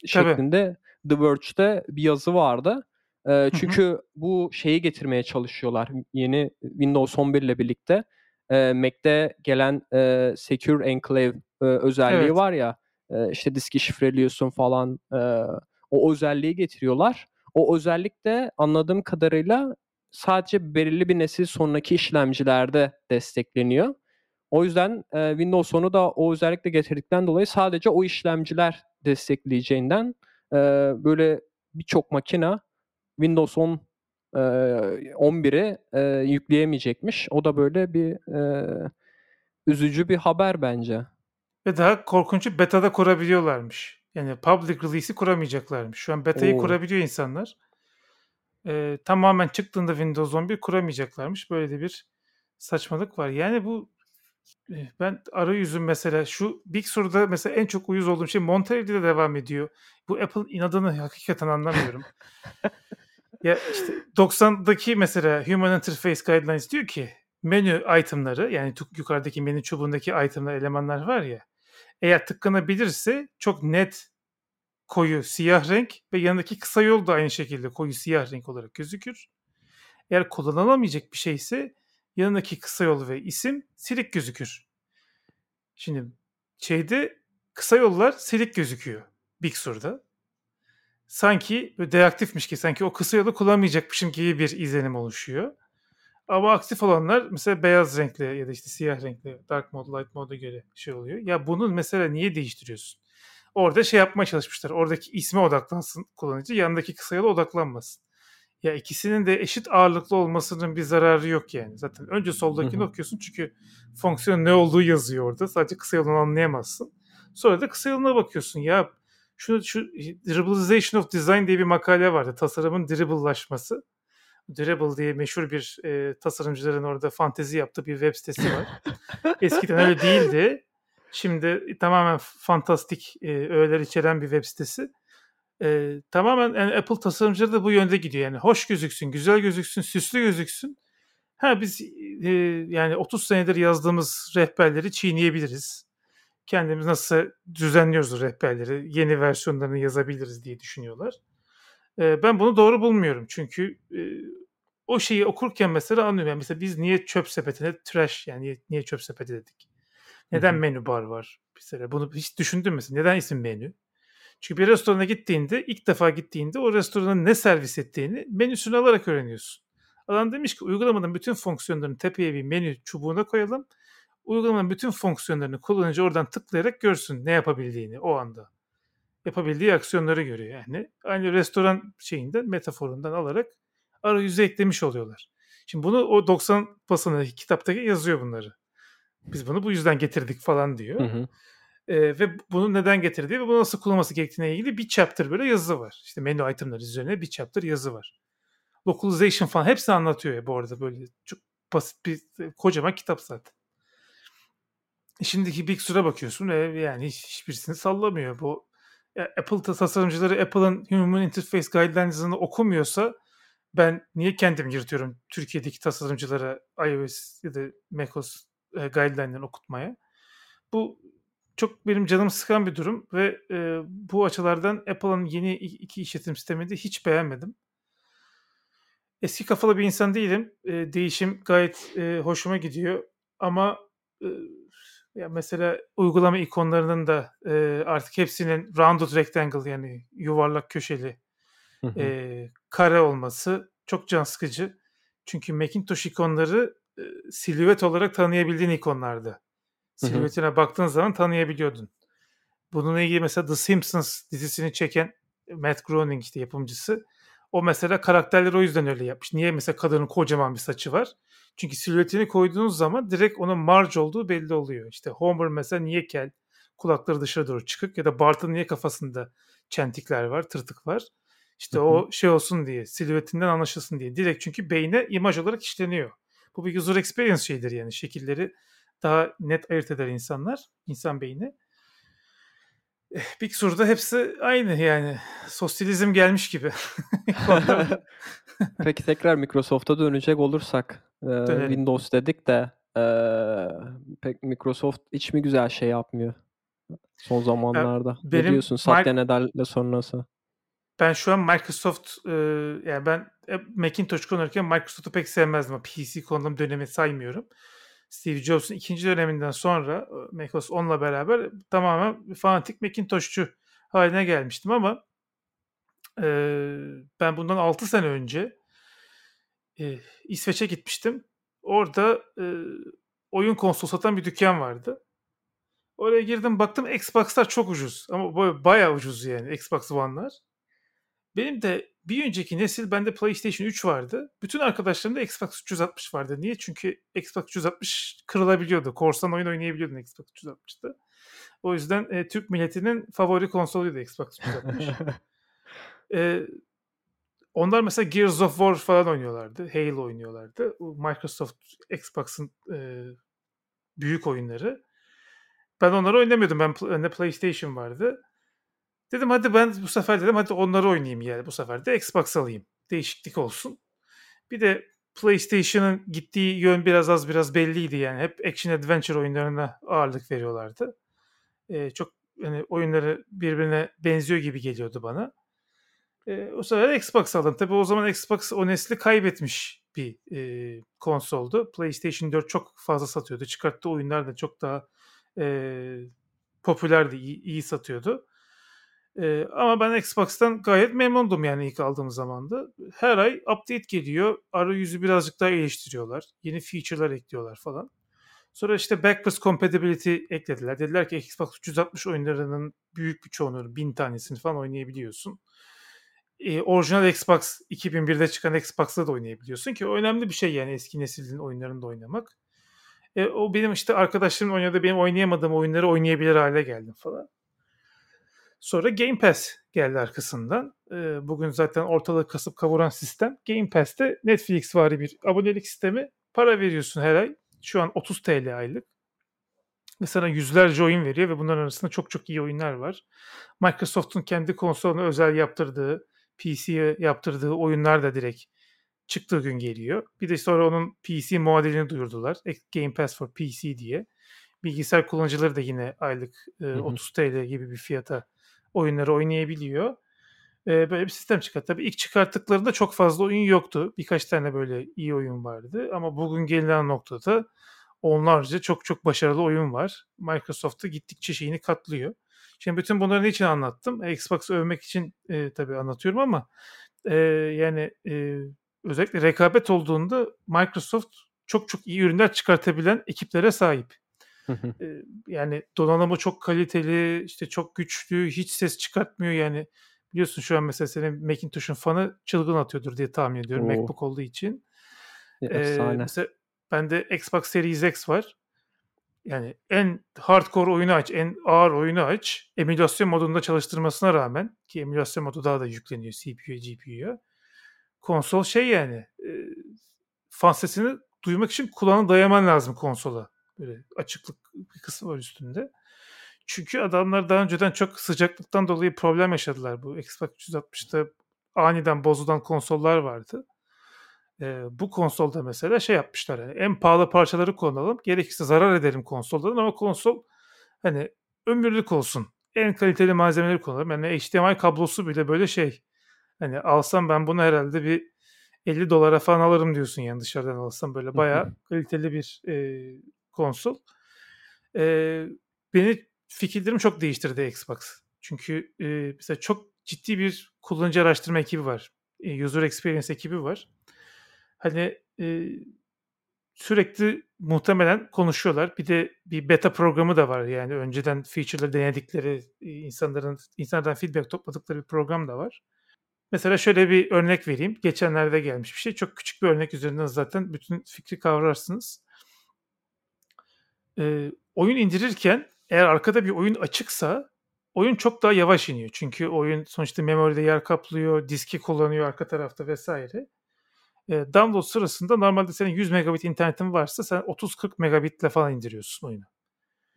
şeklinde The Verge'de bir yazı vardı. E, çünkü hı hı. bu şeyi getirmeye çalışıyorlar yeni Windows 11 ile birlikte. E, Mac'te gelen e, Secure Enclave e, özelliği evet. var ya e, işte diski şifreliyorsun falan e, o özelliği getiriyorlar. O özellik de anladığım kadarıyla sadece belirli bir nesil sonraki işlemcilerde destekleniyor. O yüzden e, Windows 10'u da o özellikle getirdikten dolayı sadece o işlemciler destekleyeceğinden e, böyle birçok makina Windows 10 e, 11'i e, yükleyemeyecekmiş. O da böyle bir e, üzücü bir haber bence. Ve daha korkunç beta'da kurabiliyorlarmış. Yani public release'i kuramayacaklarmış. Şu an beta'yı Oo. kurabiliyor insanlar. Ee, tamamen çıktığında Windows 11 kuramayacaklarmış. Böyle de bir saçmalık var. Yani bu ben arayüzüm mesela şu Big Sur'da mesela en çok uyuz olduğum şey Monterey'de de devam ediyor. Bu Apple inadını hakikaten anlamıyorum. ya işte 90'daki mesela Human Interface Guidelines diyor ki menü itemları yani yukarıdaki menü çubuğundaki itemler elemanlar var ya eğer tıklanabilirse çok net koyu siyah renk ve yanındaki kısa yol da aynı şekilde koyu siyah renk olarak gözükür. Eğer kullanılamayacak bir şeyse yanındaki kısa yol ve isim silik gözükür. Şimdi şeyde kısa yollar silik gözüküyor Big Sur'da. Sanki deaktifmiş ki sanki o kısa yolu kullanmayacakmışım gibi bir izlenim oluşuyor. Ama aktif olanlar mesela beyaz renkli ya da işte siyah renkli dark mode, light mode'a göre şey oluyor. Ya bunun mesela niye değiştiriyorsun? Orada şey yapmaya çalışmışlar. Oradaki isme odaklansın kullanıcı, yanındaki kısa yola odaklanmasın. Ya ikisinin de eşit ağırlıklı olmasının bir zararı yok yani. Zaten önce soldakini okuyorsun çünkü fonksiyon ne olduğu yazıyor orada. Sadece kısa yolunu anlayamazsın. Sonra da kısa yoluna bakıyorsun. Ya şu, şu Dribbleization of Design diye bir makale vardı. Tasarımın dribble'laşması. Dribble diye meşhur bir e, tasarımcıların orada fantezi yaptığı bir web sitesi var. Eskiden öyle değildi. Şimdi tamamen fantastik e, öğeler içeren bir web sitesi. E, tamamen yani Apple tasarımcıları da bu yönde gidiyor. Yani hoş gözüksün, güzel gözüksün, süslü gözüksün. Ha biz e, yani 30 senedir yazdığımız rehberleri çiğneyebiliriz. Kendimiz nasıl düzenliyoruz rehberleri, yeni versiyonlarını yazabiliriz diye düşünüyorlar. E, ben bunu doğru bulmuyorum. Çünkü e, o şeyi okurken mesela anlıyorum. Yani mesela biz niye çöp sepetine trash yani niye, niye çöp sepeti dedik? Neden Hı-hı. menü bar var? Mesela bunu hiç düşündün mü? Neden isim menü? Çünkü bir restorana gittiğinde, ilk defa gittiğinde o restoranın ne servis ettiğini menüsünü alarak öğreniyorsun. Adam demiş ki uygulamanın bütün fonksiyonlarını tepeye bir menü çubuğuna koyalım. Uygulamanın bütün fonksiyonlarını kullanıcı oradan tıklayarak görsün ne yapabildiğini o anda. Yapabildiği aksiyonları görüyor yani. Aynı restoran şeyinden, metaforundan alarak arayüze eklemiş oluyorlar. Şimdi bunu o 90 basını kitaptaki yazıyor bunları. Biz bunu bu yüzden getirdik falan diyor. Hı hı. E, ve bunu neden getirdiği ve bunu nasıl kullanması gerektiğine ilgili bir chapter böyle yazı var. İşte menü itemları üzerine bir chapter yazı var. Localization falan hepsini anlatıyor ya bu arada böyle çok basit bir kocaman kitap zaten. Şimdiki Big Sur'a bakıyorsun ve yani hiç, hiçbirisini sallamıyor. Bu Apple tasarımcıları Apple'ın Human Interface Guidelines'ını okumuyorsa ben niye kendim yırtıyorum Türkiye'deki tasarımcılara iOS ya da macOS e, guideline'lerini okutmaya? Bu çok benim canım sıkan bir durum ve e, bu açılardan Apple'ın yeni iki işletim sistemini de hiç beğenmedim. Eski kafalı bir insan değilim. E, değişim gayet e, hoşuma gidiyor ama e, ya mesela uygulama ikonlarının da e, artık hepsinin rounded rectangle yani yuvarlak köşeli e, kare olması çok can sıkıcı. Çünkü Macintosh ikonları e, silüet olarak tanıyabildiğin ikonlardı. Silüetine baktığın zaman tanıyabiliyordun. Bununla ilgili mesela The Simpsons dizisini çeken Matt Groening işte yapımcısı. O mesela karakterleri o yüzden öyle yapmış. Niye mesela kadının kocaman bir saçı var? Çünkü silüetini koyduğunuz zaman direkt onun Marge olduğu belli oluyor. İşte Homer mesela niye kel? Kulakları dışarı doğru çıkık ya da Bart'ın niye kafasında çentikler var, tırtık var? İşte o şey olsun diye, silüetinden anlaşılsın diye. Direkt çünkü beyne imaj olarak işleniyor. Bu bir user experience şeydir yani. Şekilleri daha net ayırt eder insanlar, insan beyni. Eh, Big Sur'da hepsi aynı yani. Sosyalizm gelmiş gibi. Peki tekrar Microsoft'a dönecek olursak e, Windows dedik de e, pek Microsoft hiç mi güzel şey yapmıyor son zamanlarda? Benim ne diyorsun Satya Nadel'le sonrası? Ben şu an Microsoft e, yani ben Macintosh kullanırken Microsoft'u pek sevmezdim PC kullandığım dönemi saymıyorum. Steve Jobs'un ikinci döneminden sonra macOS 10'la beraber tamamen fanatik Macintosh'çu haline gelmiştim ama e, ben bundan 6 sene önce e, İsveç'e gitmiştim. Orada e, oyun konsol satan bir dükkan vardı. Oraya girdim baktım Xbox'lar çok ucuz ama bayağı ucuz yani Xbox One'lar. Benim de bir önceki nesil bende PlayStation 3 vardı. Bütün arkadaşlarımda Xbox 360 vardı. Niye? Çünkü Xbox 360 kırılabiliyordu. Korsan oyun oynayabiliyordun Xbox 360'da. O yüzden e, Türk milletinin favori konsoluydu Xbox 360. e, onlar mesela Gears of War falan oynuyorlardı. Halo oynuyorlardı. Microsoft Xbox'ın e, büyük oyunları. Ben onları oynamıyordum. Ben bende PlayStation vardı. Dedim hadi ben bu sefer dedim hadi onları oynayayım yani bu sefer de Xbox alayım. Değişiklik olsun. Bir de PlayStation'ın gittiği yön biraz az biraz belliydi yani. Hep action adventure oyunlarına ağırlık veriyorlardı. Ee, çok yani oyunları birbirine benziyor gibi geliyordu bana. Ee, o sefer Xbox aldım. Tabi o zaman Xbox o nesli kaybetmiş bir e, konsoldu. PlayStation 4 çok fazla satıyordu. Çıkarttığı oyunlar da çok daha e, popülerdi, iyi, iyi satıyordu. Ee, ama ben Xbox'tan gayet memnundum yani ilk aldığım zamanda. Her ay update geliyor. Arayüzü birazcık daha iyileştiriyorlar. Yeni feature'lar ekliyorlar falan. Sonra işte backwards compatibility eklediler. Dediler ki Xbox 360 oyunlarının büyük bir çoğunluğunu, bin tanesini falan oynayabiliyorsun. Ee, orijinal Xbox 2001'de çıkan Xbox'ta da oynayabiliyorsun ki önemli bir şey yani eski neslin oyunlarında oynamak. E, o benim işte arkadaşlarım oynadı benim oynayamadığım oyunları oynayabilir hale geldim falan. Sonra Game Pass geldi arkasından. bugün zaten ortalığı kasıp kavuran sistem. Game Pass'te Netflix vari bir abonelik sistemi. Para veriyorsun her ay. Şu an 30 TL aylık. Ve sana yüzlerce oyun veriyor ve bunların arasında çok çok iyi oyunlar var. Microsoft'un kendi konsoluna özel yaptırdığı, PC'ye yaptırdığı oyunlar da direkt çıktığı gün geliyor. Bir de sonra onun PC muadilini duyurdular. Game Pass for PC diye. Bilgisayar kullanıcıları da yine aylık e, 30 TL gibi bir fiyata oyunları oynayabiliyor. Ee, böyle bir sistem çıkarttı. Tabii ilk çıkarttıklarında çok fazla oyun yoktu. Birkaç tane böyle iyi oyun vardı. Ama bugün gelinen noktada onlarca çok çok başarılı oyun var. Microsoft'ta gittikçe şeyini katlıyor. Şimdi bütün bunları niçin anlattım? Xbox'ı övmek için e, tabii anlatıyorum ama e, yani e, özellikle rekabet olduğunda Microsoft çok çok iyi ürünler çıkartabilen ekiplere sahip yani donanımı çok kaliteli, işte çok güçlü, hiç ses çıkartmıyor yani. Biliyorsun şu an mesela senin Macintosh'un fanı çılgın atıyordur diye tahmin ediyorum Oo. MacBook olduğu için. Efsane. Ee, mesela bende Xbox Series X var. Yani en hardcore oyunu aç, en ağır oyunu aç. Emülasyon modunda çalıştırmasına rağmen ki emülasyon modu daha da yükleniyor CPU'ya, GPU'ya. Konsol şey yani e, fan sesini duymak için kulağını dayaman lazım konsola. Böyle açıklık bir kısmı var üstünde. Çünkü adamlar daha önceden çok sıcaklıktan dolayı problem yaşadılar. Bu Xbox 360'ta aniden bozulan konsollar vardı. Ee, bu konsolda mesela şey yapmışlar. Yani en pahalı parçaları kullanalım. Gerekirse zarar edelim konsoldan ama konsol hani ömürlük olsun. En kaliteli malzemeleri kullanalım. Yani HDMI kablosu bile böyle şey. Hani alsam ben bunu herhalde bir 50 dolara falan alırım diyorsun yani dışarıdan alsam böyle bayağı kaliteli bir e, konsol. E, beni fikirlerim çok değiştirdi Xbox. Çünkü e, mesela çok ciddi bir kullanıcı araştırma ekibi var. E, user experience ekibi var. Hani e, sürekli muhtemelen konuşuyorlar. Bir de bir beta programı da var. Yani önceden feature'ları denedikleri, insanların insanlardan feedback topladıkları bir program da var. Mesela şöyle bir örnek vereyim. Geçenlerde gelmiş bir şey. Çok küçük bir örnek üzerinden zaten bütün fikri kavrarsınız e, oyun indirirken eğer arkada bir oyun açıksa oyun çok daha yavaş iniyor. Çünkü oyun sonuçta memoride yer kaplıyor, diski kullanıyor arka tarafta vesaire. E, download sırasında normalde senin 100 megabit internetin varsa sen 30-40 megabitle falan indiriyorsun oyunu.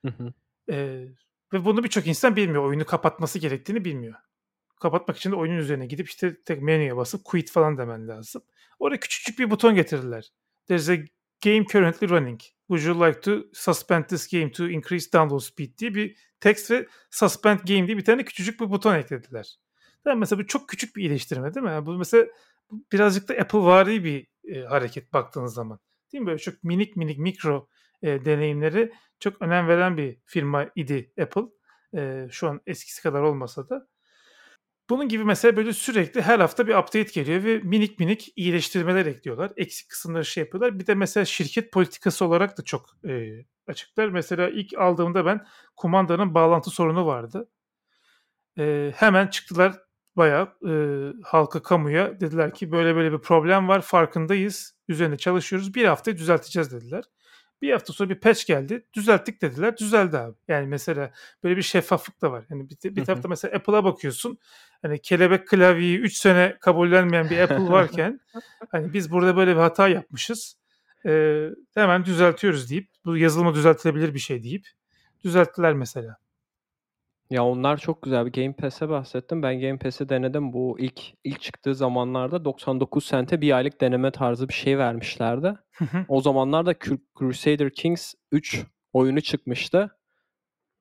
Hı hı. E, Ve bunu birçok insan bilmiyor. Oyunu kapatması gerektiğini bilmiyor. Kapatmak için de oyunun üzerine gidip işte tek menüye basıp quit falan demen lazım. Oraya küçücük bir buton getirdiler. There's a game currently running. Would you like to suspend this game to increase download speed diye bir text ve suspend game diye bir tane küçücük bir buton eklediler. Yani mesela bu çok küçük bir iyileştirme değil mi? Yani bu mesela birazcık da Apple vari bir e, hareket baktığınız zaman. Değil mi? Böyle çok minik minik mikro e, deneyimleri çok önem veren bir firma idi Apple. E, şu an eskisi kadar olmasa da. Bunun gibi mesela böyle sürekli her hafta bir update geliyor ve minik minik iyileştirmeler ekliyorlar. Eksik kısımları şey yapıyorlar. Bir de mesela şirket politikası olarak da çok e, açıklar. Mesela ilk aldığımda ben kumandanın bağlantı sorunu vardı. E, hemen çıktılar bayağı e, halka, kamuya dediler ki böyle böyle bir problem var farkındayız. Üzerine çalışıyoruz. Bir haftayı düzelteceğiz dediler. Bir hafta sonra bir patch geldi. Düzelttik dediler. Düzeldi abi. Yani mesela böyle bir şeffaflık da var. Yani bir, bir tarafta mesela Apple'a bakıyorsun. Hani kelebek klavyeyi 3 sene kabullenmeyen bir Apple varken hani biz burada böyle bir hata yapmışız. E, hemen düzeltiyoruz deyip bu yazılımı düzeltilebilir bir şey deyip düzelttiler mesela. Ya onlar çok güzel. Bir Game Pass'e bahsettim. Ben Game Pass'i denedim. Bu ilk ilk çıktığı zamanlarda 99 sente bir aylık deneme tarzı bir şey vermişlerdi. o zamanlarda Crusader Kings 3 oyunu çıkmıştı.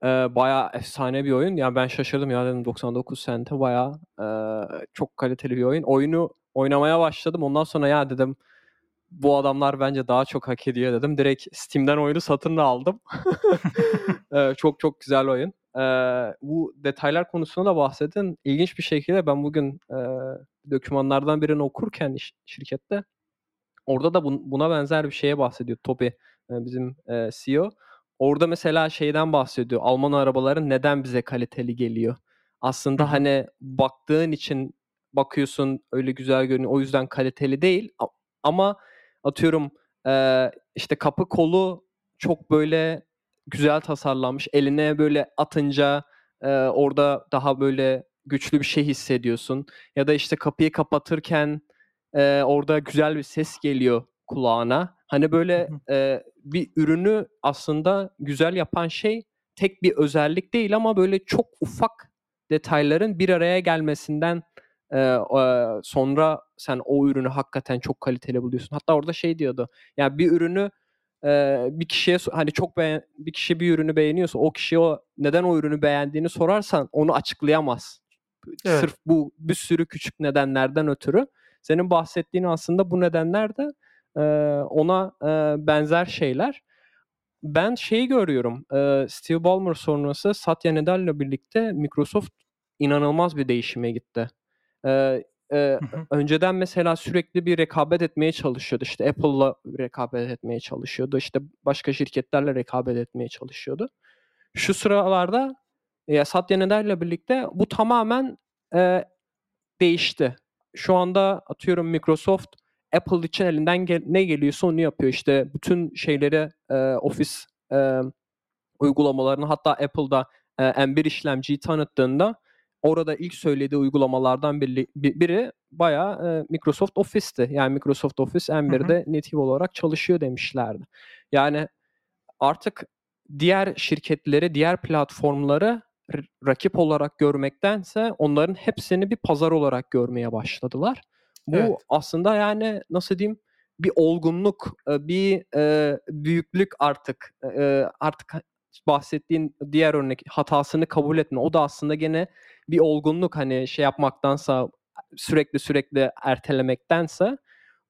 Ee, bayağı efsane bir oyun. Yani ben şaşırdım ya dedim 99 sente bayağı e, çok kaliteli bir oyun. Oyunu oynamaya başladım. Ondan sonra ya dedim bu adamlar bence daha çok hak ediyor dedim. Direkt Steam'den oyunu satın aldım. ee, çok çok güzel oyun. Ee, bu detaylar konusunda da bahsedin. İlginç bir şekilde ben bugün e, dokümanlardan birini okurken şirkette orada da bun, buna benzer bir şeye bahsediyor Toby e, bizim e, CEO. Orada mesela şeyden bahsediyor. Alman arabaların neden bize kaliteli geliyor? Aslında Hı-hı. hani baktığın için bakıyorsun öyle güzel görünüyor. O yüzden kaliteli değil. Ama atıyorum e, işte kapı kolu çok böyle güzel tasarlanmış. Eline böyle atınca e, orada daha böyle güçlü bir şey hissediyorsun. Ya da işte kapıyı kapatırken e, orada güzel bir ses geliyor kulağına. Hani böyle e, bir ürünü aslında güzel yapan şey tek bir özellik değil ama böyle çok ufak detayların bir araya gelmesinden e, e, sonra sen o ürünü hakikaten çok kaliteli buluyorsun. Hatta orada şey diyordu. Yani bir ürünü e, bir kişiye hani çok beğen bir kişi bir ürünü beğeniyorsa o kişiye o neden o ürünü beğendiğini sorarsan onu açıklayamaz. Evet. Sırf bu bir sürü küçük nedenlerden ötürü. Senin bahsettiğin aslında bu nedenler de e, ona e, benzer şeyler. Ben şeyi görüyorum. E, Steve Ballmer sonrası Satya Nadella birlikte Microsoft inanılmaz bir değişime gitti. E, e, önceden mesela sürekli bir rekabet etmeye çalışıyordu. İşte Apple'la rekabet etmeye çalışıyordu. İşte başka şirketlerle rekabet etmeye çalışıyordu. Şu sıralarda e, Satya Nadela'yla birlikte bu tamamen e, değişti. Şu anda atıyorum Microsoft Apple için elinden gel- ne geliyorsa onu yapıyor. İşte bütün şeyleri e, Office e, uygulamalarını hatta Apple'da e, M1 işlemciyi tanıttığında orada ilk söylediği uygulamalardan biri, biri bayağı e, Microsoft Office'ti. Yani Microsoft Office M1'de native olarak çalışıyor demişlerdi. Yani artık diğer şirketleri, diğer platformları rakip olarak görmektense onların hepsini bir pazar olarak görmeye başladılar. Bu evet. aslında yani nasıl diyeyim bir olgunluk, bir e, büyüklük artık. E, artık bahsettiğin diğer örnek hatasını kabul etme. O da aslında gene bir olgunluk hani şey yapmaktansa sürekli sürekli ertelemektense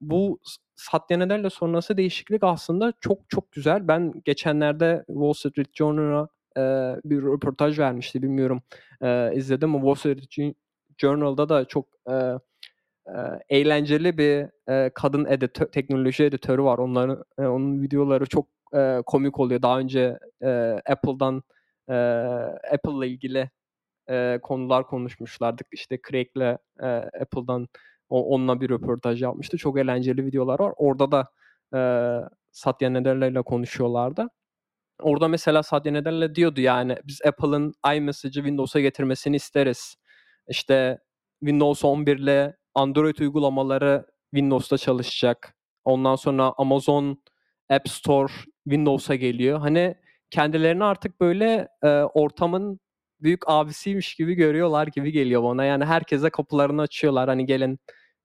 bu Satya sonrası değişiklik aslında çok çok güzel. Ben geçenlerde Wall Street Journal'a e, bir röportaj vermişti. Bilmiyorum e, izledim mi? Wall Street Journal'da da çok e, e, eğlenceli bir e, kadın editör, teknoloji editörü var. Onların e, onun videoları çok e, komik oluyor. Daha önce e, Apple'dan e, Apple ile ilgili e, konular konuşmuşlardık. İşte Craig'le e, Apple'dan o, onunla bir röportaj yapmıştı. Çok eğlenceli videolar var. Orada da e, Satya Nadella ile konuşuyorlardı. Orada mesela Satya Nadella diyordu yani biz Apple'ın iMessage'ı Windows'a getirmesini isteriz. İşte Windows 11 ile Android uygulamaları Windows'ta çalışacak. Ondan sonra Amazon App Store Windows'a geliyor. Hani kendilerini artık böyle e, ortamın büyük abisiymiş gibi görüyorlar gibi geliyor bana. Yani herkese kapılarını açıyorlar. Hani gelin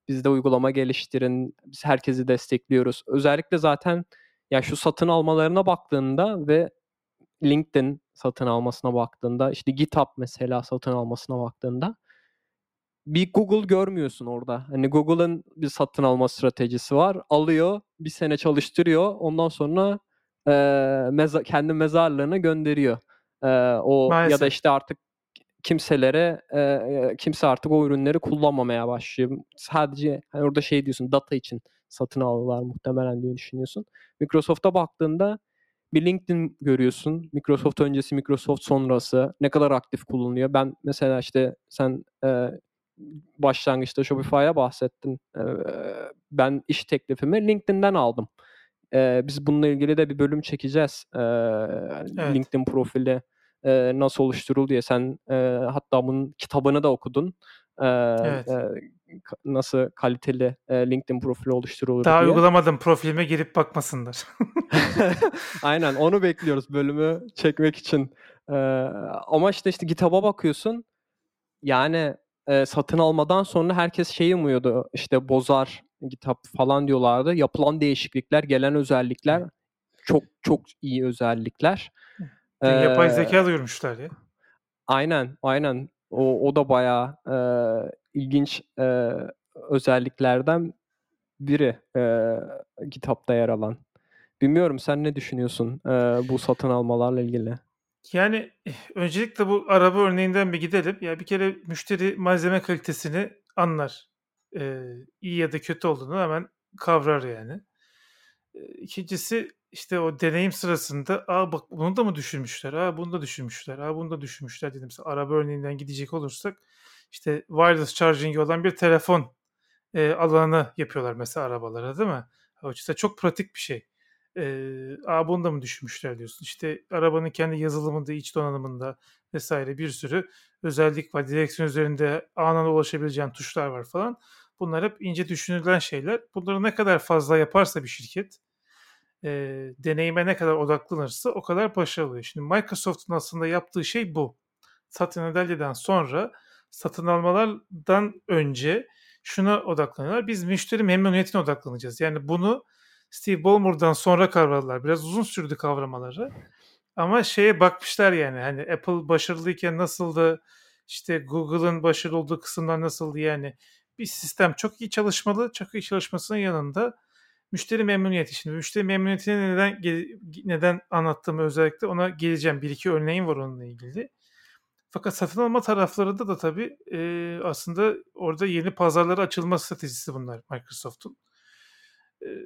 biz de uygulama geliştirin. Biz herkesi destekliyoruz. Özellikle zaten ya şu satın almalarına baktığında ve LinkedIn satın almasına baktığında işte GitHub mesela satın almasına baktığında bir Google görmüyorsun orada. Hani Google'ın bir satın alma stratejisi var. Alıyor, bir sene çalıştırıyor. Ondan sonra e, meza- kendi mezarlığına gönderiyor. E, o Maalesef. ya da işte artık kimselere e, kimse artık o ürünleri kullanmamaya başlıyor. Sadece hani orada şey diyorsun data için satın aldılar muhtemelen diye düşünüyorsun. Microsoft'a baktığında bir LinkedIn görüyorsun. Microsoft öncesi, Microsoft sonrası ne kadar aktif kullanılıyor. Ben mesela işte sen e, başlangıçta Shopify'a bahsettin. E, ben iş teklifimi LinkedIn'den aldım. E, biz bununla ilgili de bir bölüm çekeceğiz. E, Evet. LinkedIn profili e, nasıl oluşturuldu diye. Sen e, hatta bunun kitabını da okudun. E, Evet. e, nasıl kaliteli e, LinkedIn profili oluşturulur Daha diye. uygulamadım profilime girip bakmasınlar. Aynen onu bekliyoruz bölümü çekmek için. Ee, ama işte işte GitHub'a bakıyorsun. Yani e, satın almadan sonra herkes şeyi umuyordu. İşte bozar GitHub falan diyorlardı. Yapılan değişiklikler, gelen özellikler çok çok iyi özellikler. Dün yapay Ee, zeka duyurmuşlar ya. Aynen, aynen. O, o da bayağı e, ilginç e, özelliklerden biri e, GitHub'da yer alan. Bilmiyorum sen ne düşünüyorsun e, bu satın almalarla ilgili? Yani eh, öncelikle bu araba örneğinden bir gidelim. Ya bir kere müşteri malzeme kalitesini anlar. Ee, iyi ya da kötü olduğunu hemen kavrar yani. Ee, İkincisi işte o deneyim sırasında aa bak bunu da mı düşünmüşler? Aa bunu da düşünmüşler. Aa bunu da düşünmüşler dedim. Mesela araba örneğinden gidecek olursak işte wireless charging olan bir telefon e, alanı yapıyorlar mesela arabalara değil mi? O işte çok pratik bir şey. Ee, aa bunu da mı düşünmüşler diyorsun. İşte arabanın kendi yazılımında, iç donanımında vesaire bir sürü özellik var. Direksiyon üzerinde anında ulaşabileceğin tuşlar var falan. Bunlar hep ince düşünülen şeyler. Bunları ne kadar fazla yaparsa bir şirket, e, deneyime ne kadar odaklanırsa o kadar başarılı. Şimdi Microsoft'un aslında yaptığı şey bu. Satın Nadellia'dan sonra satın almalardan önce şuna odaklanıyorlar. Biz müşteri memnuniyetine odaklanacağız. Yani bunu Steve Ballmer'dan sonra kavradılar. Biraz uzun sürdü kavramaları. Ama şeye bakmışlar yani hani Apple başarılıyken nasıldı? İşte Google'ın başarılı olduğu kısımlar nasıldı? Yani bir sistem çok iyi çalışmalı. Çok iyi çalışmasının yanında müşteri memnuniyeti. Şimdi müşteri memnuniyetini neden neden anlattığımı özellikle ona geleceğim. Bir iki örneğim var onunla ilgili. Fakat satın alma taraflarında da tabii e, aslında orada yeni pazarlara açılma stratejisi bunlar Microsoft'un.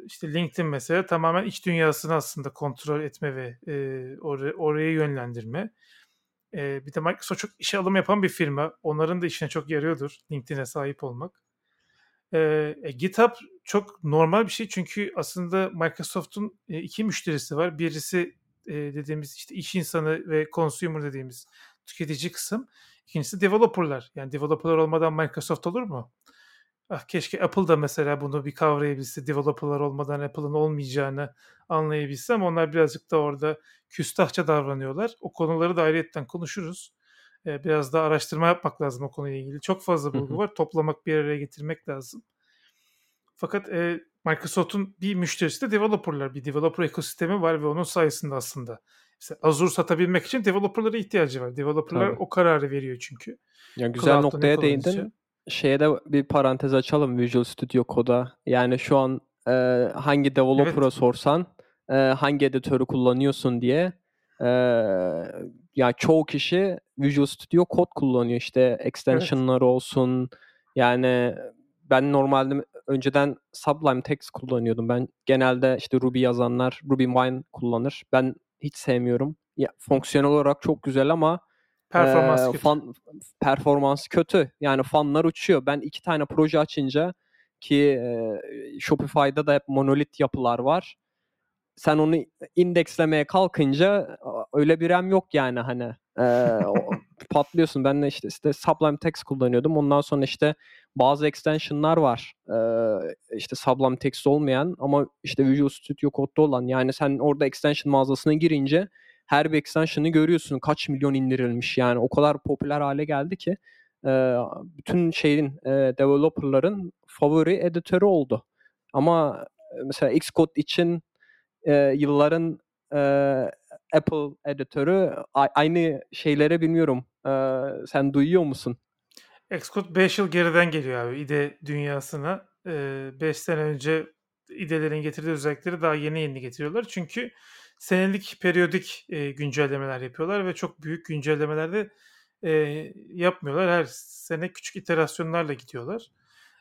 İşte LinkedIn mesela tamamen iç dünyasını aslında kontrol etme ve e, oraya, oraya yönlendirme. E, bir de Microsoft çok işe alım yapan bir firma. Onların da işine çok yarıyordur LinkedIn'e sahip olmak. E, e, GitHub çok normal bir şey çünkü aslında Microsoft'un e, iki müşterisi var. Birisi e, dediğimiz işte iş insanı ve consumer dediğimiz tüketici kısım. İkincisi developerlar. Yani developerlar olmadan Microsoft olur mu? Ah, keşke Apple da mesela bunu bir kavrayabilse. Developerlar olmadan Apple'ın olmayacağını anlayabilse ama onlar birazcık da orada küstahça davranıyorlar. O konuları da ayrıyetten konuşuruz. Ee, biraz daha araştırma yapmak lazım o konuyla ilgili. Çok fazla bulgu var. Toplamak, bir araya getirmek lazım. Fakat e, Microsoft'un bir müşterisi de developerlar. Bir developer ekosistemi var ve onun sayesinde aslında işte Azure satabilmek için developerlara ihtiyacı var. Developerlar Tabii. o kararı veriyor çünkü. Ya güzel Cloud'da noktaya değindin. Şeye de bir parantez açalım Visual Studio Code'a. Yani şu an e, hangi developer'a Evet. sorsan e, hangi editörü kullanıyorsun diye e, ya çoğu kişi Visual Studio Code kullanıyor. İşte extension'ları olsun. Yani ben normalde önceden Sublime Text kullanıyordum. Ben genelde işte Ruby yazanlar RubyMine kullanır. Ben hiç sevmiyorum. Ya, fonksiyonel olarak çok güzel ama Performans ee, kötü. fan, performans kötü. Yani fanlar uçuyor. Ben iki tane proje açınca ki e, Shopify'da da hep monolit yapılar var. Sen onu indekslemeye kalkınca öyle bir RAM yok yani hani. O- patlıyorsun. Ben de işte, işte Sublime Text kullanıyordum. Ondan sonra işte bazı extensionlar var. Ee, işte Sublime Text olmayan ama işte Visual Studio Code'da olan. Yani sen orada extension mağazasına girince her bir extension'ı görüyorsun kaç milyon indirilmiş yani o kadar popüler hale geldi ki e, bütün şeyin e, developerların favori editörü oldu. Ama mesela Xcode için e, yılların e, Apple editörü aynı şeylere bilmiyorum. E, sen duyuyor musun? Xcode 5 yıl geriden geliyor abi IDE dünyasına. 5 sene önce IDE'lerin getirdiği özellikleri daha yeni yeni getiriyorlar. Çünkü senelik periyodik e, güncellemeler yapıyorlar ve çok büyük güncellemelerde e, yapmıyorlar. Her sene küçük iterasyonlarla gidiyorlar.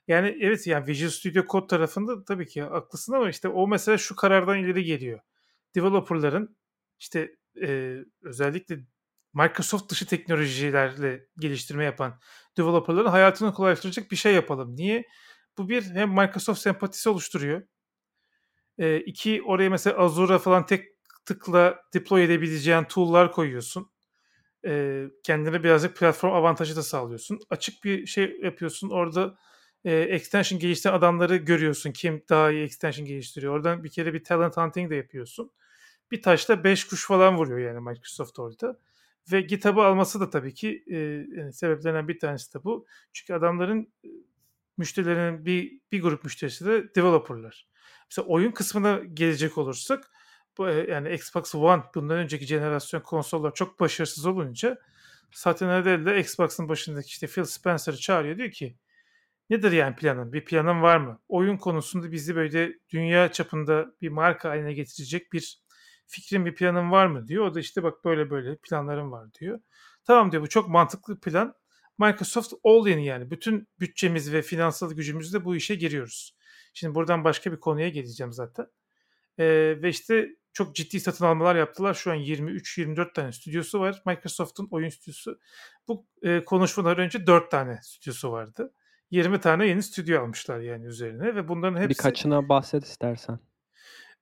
Yani evet yani Visual Studio Code tarafında tabii ki haklısın ama işte o mesela şu karardan ileri geliyor. Developerların işte e, özellikle Microsoft dışı teknolojilerle geliştirme yapan developerların hayatını kolaylaştıracak bir şey yapalım. Niye? Bu bir hem Microsoft sempatisi oluşturuyor. E, iki oraya mesela Azure'a falan tek tıkla deploy edebileceğin tool'lar koyuyorsun. E, kendine birazcık platform avantajı da sağlıyorsun. Açık bir şey yapıyorsun. Orada e, extension geliştiren adamları görüyorsun. Kim daha iyi extension geliştiriyor. Oradan bir kere bir talent hunting de yapıyorsun. Bir taşla 5 kuş falan vuruyor yani Microsoft orada. Ve GitHub'ı alması da tabii ki e, sebeplerinden bir tanesi de bu. Çünkü adamların müşterilerinin bir, bir grup müşterisi de developerlar. Mesela oyun kısmına gelecek olursak yani Xbox One bundan önceki jenerasyon konsollar çok başarısız olunca Satya Nadella Xbox'ın başındaki işte Phil Spencer'ı çağırıyor diyor ki nedir yani planın? Bir planın var mı? Oyun konusunda bizi böyle dünya çapında bir marka haline getirecek bir fikrin bir planın var mı diyor. O da işte bak böyle böyle planlarım var diyor. Tamam diyor bu çok mantıklı plan. Microsoft all in yani bütün bütçemiz ve finansal gücümüzle bu işe giriyoruz. Şimdi buradan başka bir konuya geleceğim zaten. Ee, ve işte çok ciddi satın almalar yaptılar. Şu an 23-24 tane stüdyosu var. Microsoft'un oyun stüdyosu. Bu e, konuşmadan önce 4 tane stüdyosu vardı. 20 tane yeni stüdyo almışlar yani üzerine ve bunların hepsi... Birkaçına bahset istersen.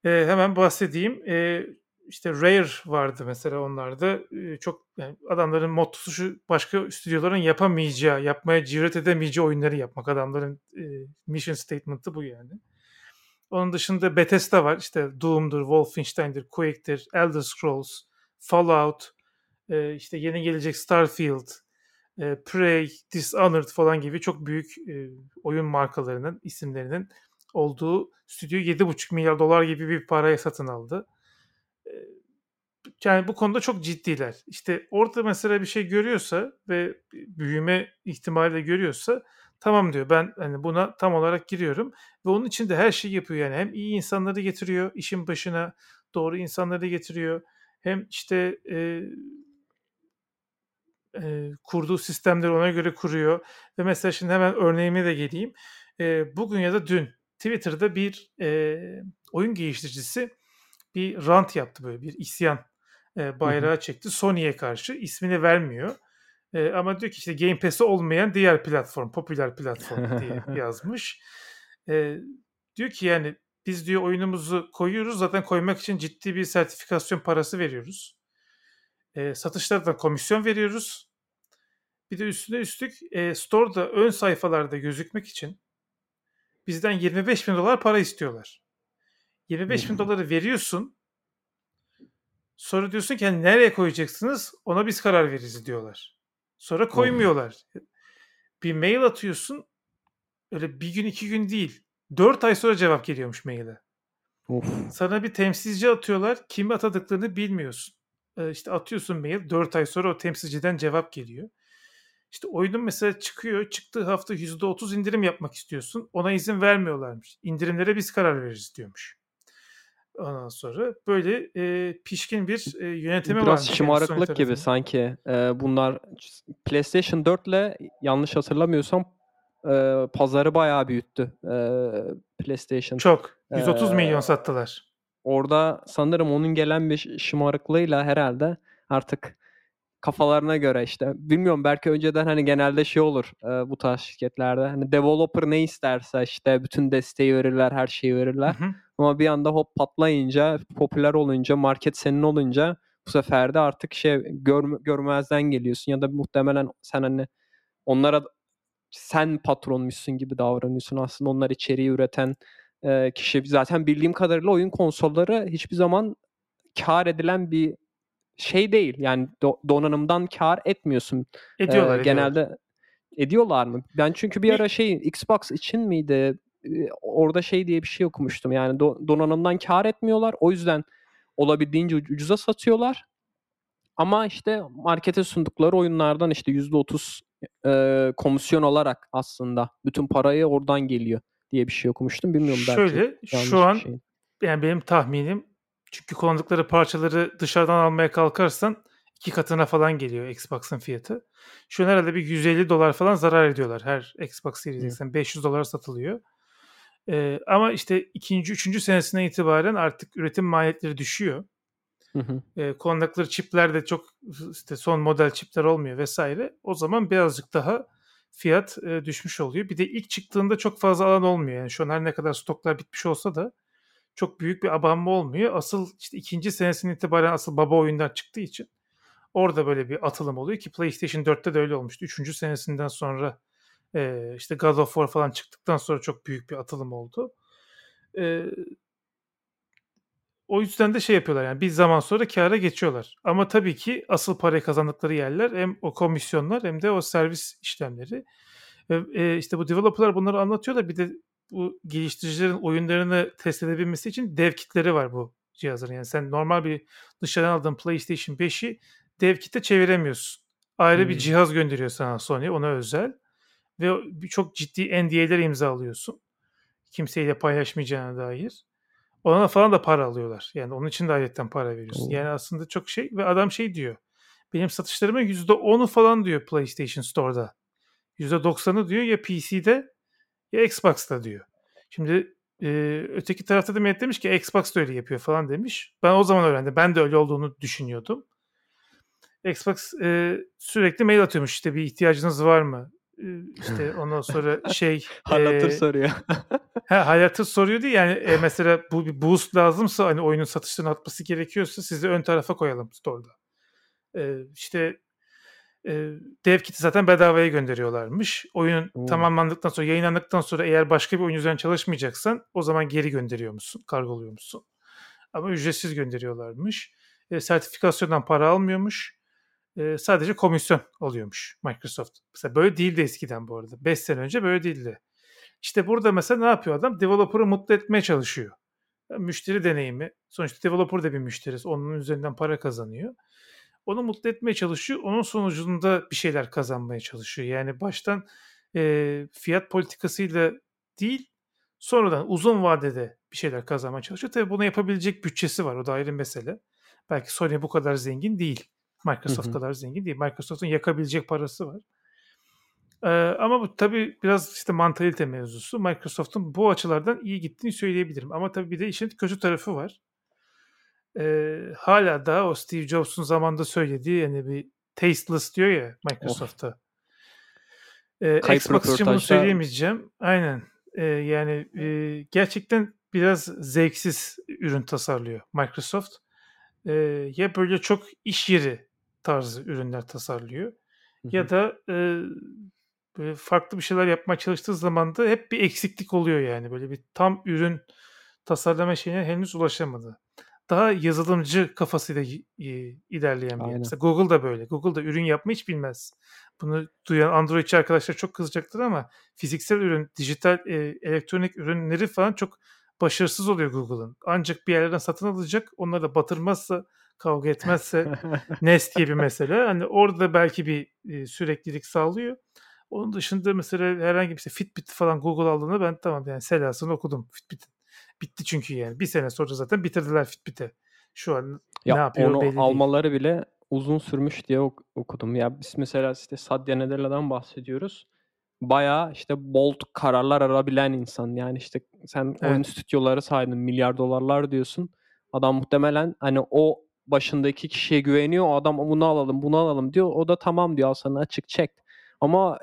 E, hemen bahsedeyim. E, işte Rare vardı mesela onlarda. E, çok yani adamların mottosu şu başka stüdyoların yapamayacağı, yapmaya cüret edemeyeceği oyunları yapmak. Adamların e, mission statement'ı bu yani. Onun dışında Bethesda var. İşte Doom'dur, Wolfenstein'dir, Quake'tir, Elder Scrolls, Fallout, e, işte yeni gelecek Starfield, e, Prey, Dishonored falan gibi çok büyük e, oyun markalarının isimlerinin olduğu stüdyo 7,5 milyar dolar gibi bir paraya satın aldı. E, yani bu konuda çok ciddiler. İşte orada mesela bir şey görüyorsa ve büyüme ihtimali de görüyorsa tamam diyor ben hani buna tam olarak giriyorum ve onun için de her şeyi yapıyor. Yani hem iyi insanları getiriyor işin başına doğru insanları getiriyor. Hem işte e, e, kurduğu sistemleri ona göre kuruyor ve mesela şimdi hemen örneğime de geleyim. E, bugün ya da dün Twitter'da bir e, oyun geliştiricisi bir rant yaptı böyle bir isyan e, bayrağı çekti. Sony'ye karşı ismini vermiyor e, ama diyor ki işte Game Pass'i olmayan diğer platform, popüler platform diye yazmış. E, diyor ki yani biz diyor oyunumuzu koyuyoruz zaten koymak için ciddi bir sertifikasyon parası veriyoruz. E, satışlardan komisyon veriyoruz. Bir de üstüne üstlük e, store'da ön sayfalarda gözükmek için bizden 25 bin dolar para istiyorlar. 25 bin doları veriyorsun. Sonra diyorsun ki hani nereye koyacaksınız ona biz karar veririz diyorlar. Sonra koymuyorlar. Bir mail atıyorsun. Öyle bir gün iki gün değil. Dört ay sonra cevap geliyormuş maile. Of. Sana bir temsilci atıyorlar. Kimi atadıklarını bilmiyorsun. Ee, işte atıyorsun mail. Dört ay sonra o temsilciden cevap geliyor. İşte oyunun mesela çıkıyor. Çıktığı hafta %30 indirim yapmak istiyorsun. Ona izin vermiyorlarmış. İndirimlere biz karar veririz diyormuş. Ondan sonra böyle e, pişkin bir e, yönetimi var. Biraz şımarıklık gibi sanki. E, bunlar PlayStation 4 ile yanlış hatırlamıyorsam e, pazarı bayağı büyüttü e, PlayStation. Çok. 130 e, milyon sattılar. Orada sanırım onun gelen bir şımarıklığıyla herhalde artık kafalarına göre işte. Bilmiyorum belki önceden hani genelde şey olur e, bu tarz şirketlerde. Hani developer ne isterse işte bütün desteği verirler her şeyi verirler. Hı hı. ama bir anda hop patlayınca popüler olunca market senin olunca bu sefer de artık şey gör, görmezden geliyorsun. Ya da muhtemelen sen hani onlara sen patronmuşsun gibi davranıyorsun. Aslında onlar içeriği üreten e, kişi. Zaten bildiğim kadarıyla oyun konsolları hiçbir zaman kar edilen bir şey değil yani do- donanımdan kar etmiyorsun. Ediyorlar, Ee, ediyorlar. genelde ediyorlar mı? Ben çünkü bir ara şey Xbox için miydi? Orada şey diye bir şey okumuştum. Yani do- donanımdan kar etmiyorlar. O yüzden olabildiğince uc- ucuza satıyorlar. Ama işte markete sundukları oyunlardan işte %30 e, komisyon olarak aslında bütün parayı oradan geliyor diye bir şey okumuştum. Bilmiyorum belki Şöyle şu an şey. yani benim tahminim çünkü kullandıkları parçaları dışarıdan almaya kalkarsan iki katına falan geliyor Xbox'ın fiyatı. Şu an herhalde bir 150 dolar falan zarar ediyorlar her Xbox Series Hı. X'ten 500 dolar satılıyor. Ee, ama işte ikinci, üçüncü senesinden itibaren artık üretim maliyetleri düşüyor. Hı hı. e, kullandıkları çipler de çok işte son model çipler olmuyor vesaire. O zaman birazcık daha fiyat e, düşmüş oluyor. Bir de ilk çıktığında çok fazla alan olmuyor. Yani şu an her ne kadar stoklar bitmiş olsa da çok büyük bir abanma olmuyor. Asıl işte ikinci senesinden itibaren asıl baba oyunlar çıktığı için orada böyle bir atılım oluyor ki PlayStation 4'te de öyle olmuştu. Üçüncü senesinden sonra e, işte God of War falan çıktıktan sonra çok büyük bir atılım oldu. E, o yüzden de şey yapıyorlar yani bir zaman sonra kâra geçiyorlar. Ama tabii ki asıl parayı kazandıkları yerler hem o komisyonlar hem de o servis işlemleri. Ve e, işte bu developerlar bunları anlatıyorlar. Bir de bu geliştiricilerin oyunlarını test edebilmesi için dev kitleri var bu cihazların. Yani sen normal bir dışarıdan aldığın PlayStation 5'i dev kite çeviremiyorsun. Ayrı bir Hmm. cihaz gönderiyor sana Sony ona özel. Ve bir- çok ciddi NDA'ler imzalıyorsun. Kimseyle paylaşmayacağına dair. Ona falan da para alıyorlar. Yani onun için de ayrıca para veriyorsun. Oo. Yani aslında çok şey ve adam şey diyor. Benim satışlarımın %10'u falan diyor PlayStation Store'da. %90'ı diyor ya PC'de ya Xbox'ta diyor. Şimdi e, öteki tarafta da Mehmet demiş ki Xbox da öyle yapıyor falan demiş. Ben o zaman öğrendim. Ben de öyle olduğunu düşünüyordum. Xbox e, sürekli mail atıyormuş işte bir ihtiyacınız var mı? E, işte ondan sonra şey Halatır e, soruyor. Ha, hayatı soruyordu yani e, mesela bu bir boost lazımsa hani oyunun satışlarını atması gerekiyorsa sizi ön tarafa koyalım store'da. E, işte e, dev kiti zaten bedavaya gönderiyorlarmış. Oyunun Oo. tamamlandıktan sonra yayınlandıktan sonra eğer başka bir oyun üzerine çalışmayacaksan o zaman geri gönderiyor musun? Kargoluyor musun? Ama ücretsiz gönderiyorlarmış. E, sertifikasyondan para almıyormuş. E, sadece komisyon alıyormuş Microsoft. Mesela böyle değildi eskiden bu arada. 5 sene önce böyle değildi. İşte burada mesela ne yapıyor adam? Developer'ı mutlu etmeye çalışıyor. Yani müşteri deneyimi. Sonuçta developer de bir müşterisi. Onun üzerinden para kazanıyor. Onu mutlu etmeye çalışıyor. Onun sonucunda bir şeyler kazanmaya çalışıyor. Yani baştan e, fiyat politikasıyla değil sonradan uzun vadede bir şeyler kazanmaya çalışıyor. Tabii bunu yapabilecek bütçesi var. O da ayrı mesele. Belki Sony bu kadar zengin değil. Microsoft Hı hı. kadar zengin değil. Microsoft'un yakabilecek parası var. Ee, ama bu tabii biraz işte mantalite mevzusu. Microsoft'un bu açılardan iyi gittiğini söyleyebilirim. Ama tabii bir de işin kötü tarafı var. Ee, hala da o Steve Jobs'un zamanında söylediği yani bir tasteless diyor ya Microsoft'ta. Ee, Kayıp Xbox için bunu söyleyemeyeceğim. Aynen. Ee, yani e, gerçekten biraz zevksiz ürün tasarlıyor Microsoft. Ee, ya böyle çok iş yeri tarzı ürünler tasarlıyor Hı hı. ya da e, böyle farklı bir şeyler yapmaya çalıştığı zaman da hep bir eksiklik oluyor yani. Böyle bir tam ürün tasarlama şeyine henüz ulaşamadı. Daha yazılımcı kafasıyla ilerleyen bir yer. Aynen. Mesela Google da böyle. Google da ürün yapmayı hiç bilmez. Bunu duyan Androidçi arkadaşlar çok kızacaktır ama fiziksel ürün, dijital e, elektronik ürünleri falan çok başarısız oluyor Google'ın. Ancak bir yerlerden satın alacak. Onları da batırmazsa, kavga etmezse Nest gibi mesela. Hani orada belki bir e, süreklilik sağlıyor. Onun dışında mesela herhangi bir şey Fitbit falan Google aldığında ben tamam yani selasını okudum Fitbit'in. Bitti çünkü yani. Bir sene sonra zaten bitirdiler Fitbit'e. Şu an Ya ne yapıyor onu belli değil. almaları bile uzun sürmüş diye ok- okudum. Ya biz mesela işte Satya Nadella'dan bahsediyoruz. Bayağı işte bold kararlar arabilen insan. Yani işte sen oyun Evet. stüdyoları saydın milyar dolarlar diyorsun. Adam muhtemelen hani o başındaki kişiye güveniyor. O adam bunu alalım bunu alalım diyor. O da tamam diyor al sana açık çek. Ama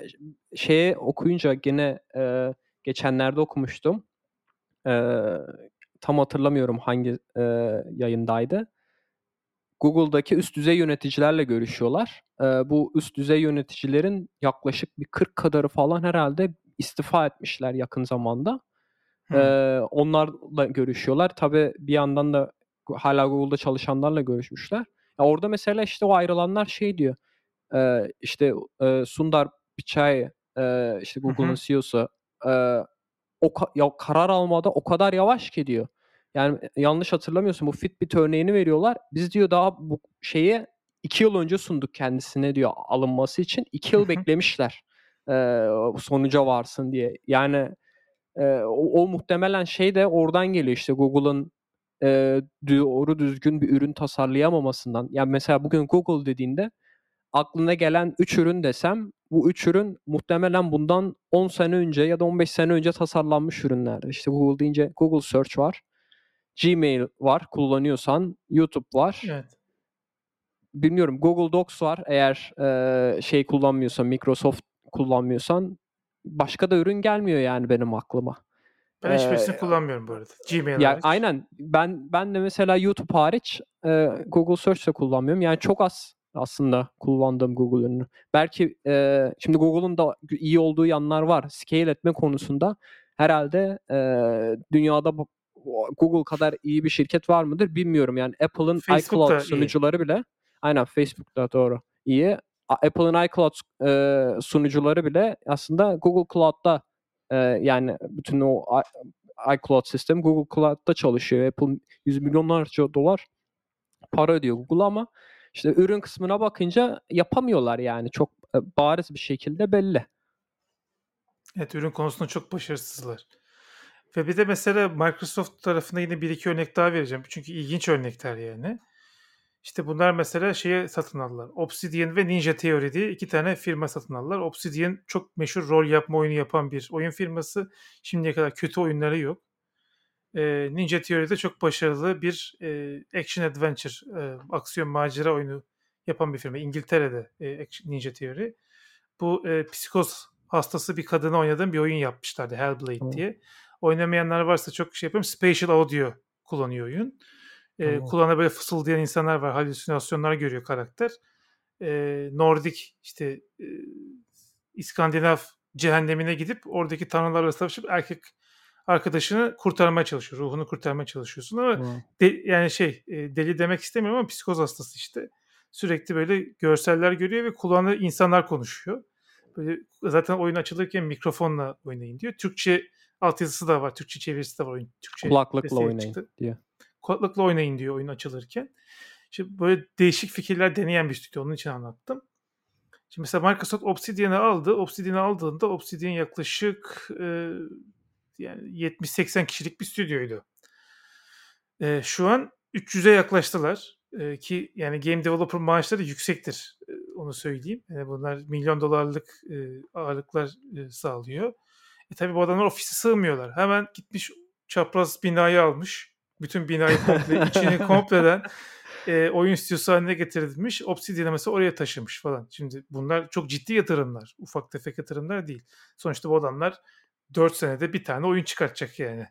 şeye okuyunca gene e, geçenlerde okumuştum. E, tam hatırlamıyorum hangi e, yayındaydı. Google'daki üst düzey yöneticilerle görüşüyorlar. Ee, bu üst düzey yöneticilerin yaklaşık bir 40 kadarı falan herhalde istifa etmişler yakın zamanda. Ee, onlarla görüşüyorlar. Tabii bir yandan da hala Google'da çalışanlarla görüşmüşler. Ya orada mesela işte o ayrılanlar şey diyor. E, işte e, Sundar Pichai e, işte Google'ın CEO'su e, o ka- ya karar almada o kadar yavaş ki diyor. Yani yanlış hatırlamıyorsun bu Fitbit örneğini veriyorlar. Biz diyor daha bu şeye iki yıl önce sunduk kendisine diyor alınması için. iki yıl beklemişler e, sonuca varsın diye. Yani e, o, o muhtemelen şey de oradan geliyor işte Google'ın e, doğru düzgün bir ürün tasarlayamamasından. Yani mesela bugün Google dediğinde aklına gelen 3 ürün desem bu 3 ürün muhtemelen bundan 10 sene önce ya da 15 sene önce tasarlanmış ürünler. İşte Google deyince Google Search var. Gmail var kullanıyorsan. YouTube var. Evet. Bilmiyorum Google Docs var eğer e, şey kullanmıyorsan Microsoft kullanmıyorsan başka da ürün gelmiyor yani benim aklıma. Ben hiçbirisini ee, kullanmıyorum bu arada. Gmail ya hariç. Aynen. Ben ben de mesela YouTube hariç e, Google Search de kullanmıyorum. Yani çok az aslında kullandığım Google ürünü. Belki e, şimdi Google'un da iyi olduğu yanlar var. Scale etme konusunda herhalde e, dünyada Google kadar iyi bir şirket var mıdır bilmiyorum. Yani Apple'ın iCloud sunucuları iyi. bile aynen Facebook'ta doğru iyi. Apple'ın iCloud e, sunucuları bile aslında Google Cloud'da e, yani bütün o iCloud sistemi Google Cloud'da çalışıyor. Apple yüz milyonlarca dolar para ödüyor Google ama işte ürün kısmına bakınca yapamıyorlar yani çok e, bariz bir şekilde belli. Evet ürün konusunda çok başarısızlar. Ve bir de mesela Microsoft tarafında yine bir iki örnek daha vereceğim. Çünkü ilginç örnekler yani. İşte bunlar mesela şeye satın aldılar. Obsidian ve Ninja Theory diye iki tane firma satın aldılar. Obsidian çok meşhur rol yapma oyunu yapan bir oyun firması. Şimdiye kadar kötü oyunları yok. Ee, Ninja Theory'de çok başarılı bir e, action adventure, e, aksiyon macera oyunu yapan bir firma. İngiltere'de e, Ninja Theory. Bu e, psikoz hastası bir kadını oynadığım bir oyun yapmışlardı Hellblade hmm. diye. Oynamayanlar varsa çok şey yapıyorum. Spatial Audio kullanıyor oyun. E, hmm. Kulağına böyle fısıldayan insanlar var. Halüsinasyonlar görüyor karakter. E, Nordik işte e, İskandinav cehennemine gidip oradaki tanrılarla savaşıp erkek arkadaşını kurtarmaya çalışıyor. Ruhunu kurtarmaya çalışıyorsun ama hmm. de, yani şey e, deli demek istemiyorum ama psikoz hastası işte. Sürekli böyle görseller görüyor ve kulağında insanlar konuşuyor. Böyle zaten oyun açılırken mikrofonla oynayın diyor. Türkçe altyazısı da var. Türkçe çevirisi de var oyun. Türkçe Kulaklıkla oynayın çıktı. diyor. Kulaklıkla oynayın diyor oyun açılırken. Şimdi böyle değişik fikirler deneyen bir stüdyo. Onun için anlattım. Şimdi mesela Microsoft Obsidian'ı aldı. Obsidian'ı aldığında Obsidian yaklaşık e, yani 70-80 kişilik bir stüdyoydu. E, şu an 300'e yaklaştılar. E, ki yani game developer maaşları yüksektir. E, onu söyleyeyim. Yani bunlar milyon dolarlık e, ağırlıklar e, sağlıyor. E tabi bu adamlar ofise sığmıyorlar. Hemen gitmiş çapraz binayı almış. Bütün binayı komple, içini kompleden e, oyun stüdyosu haline getirilmiş. Obsidian'ı mesela oraya taşımış falan. Şimdi bunlar çok ciddi yatırımlar. Ufak tefek yatırımlar değil. Sonuçta bu adamlar 4 senede bir tane oyun çıkartacak yani.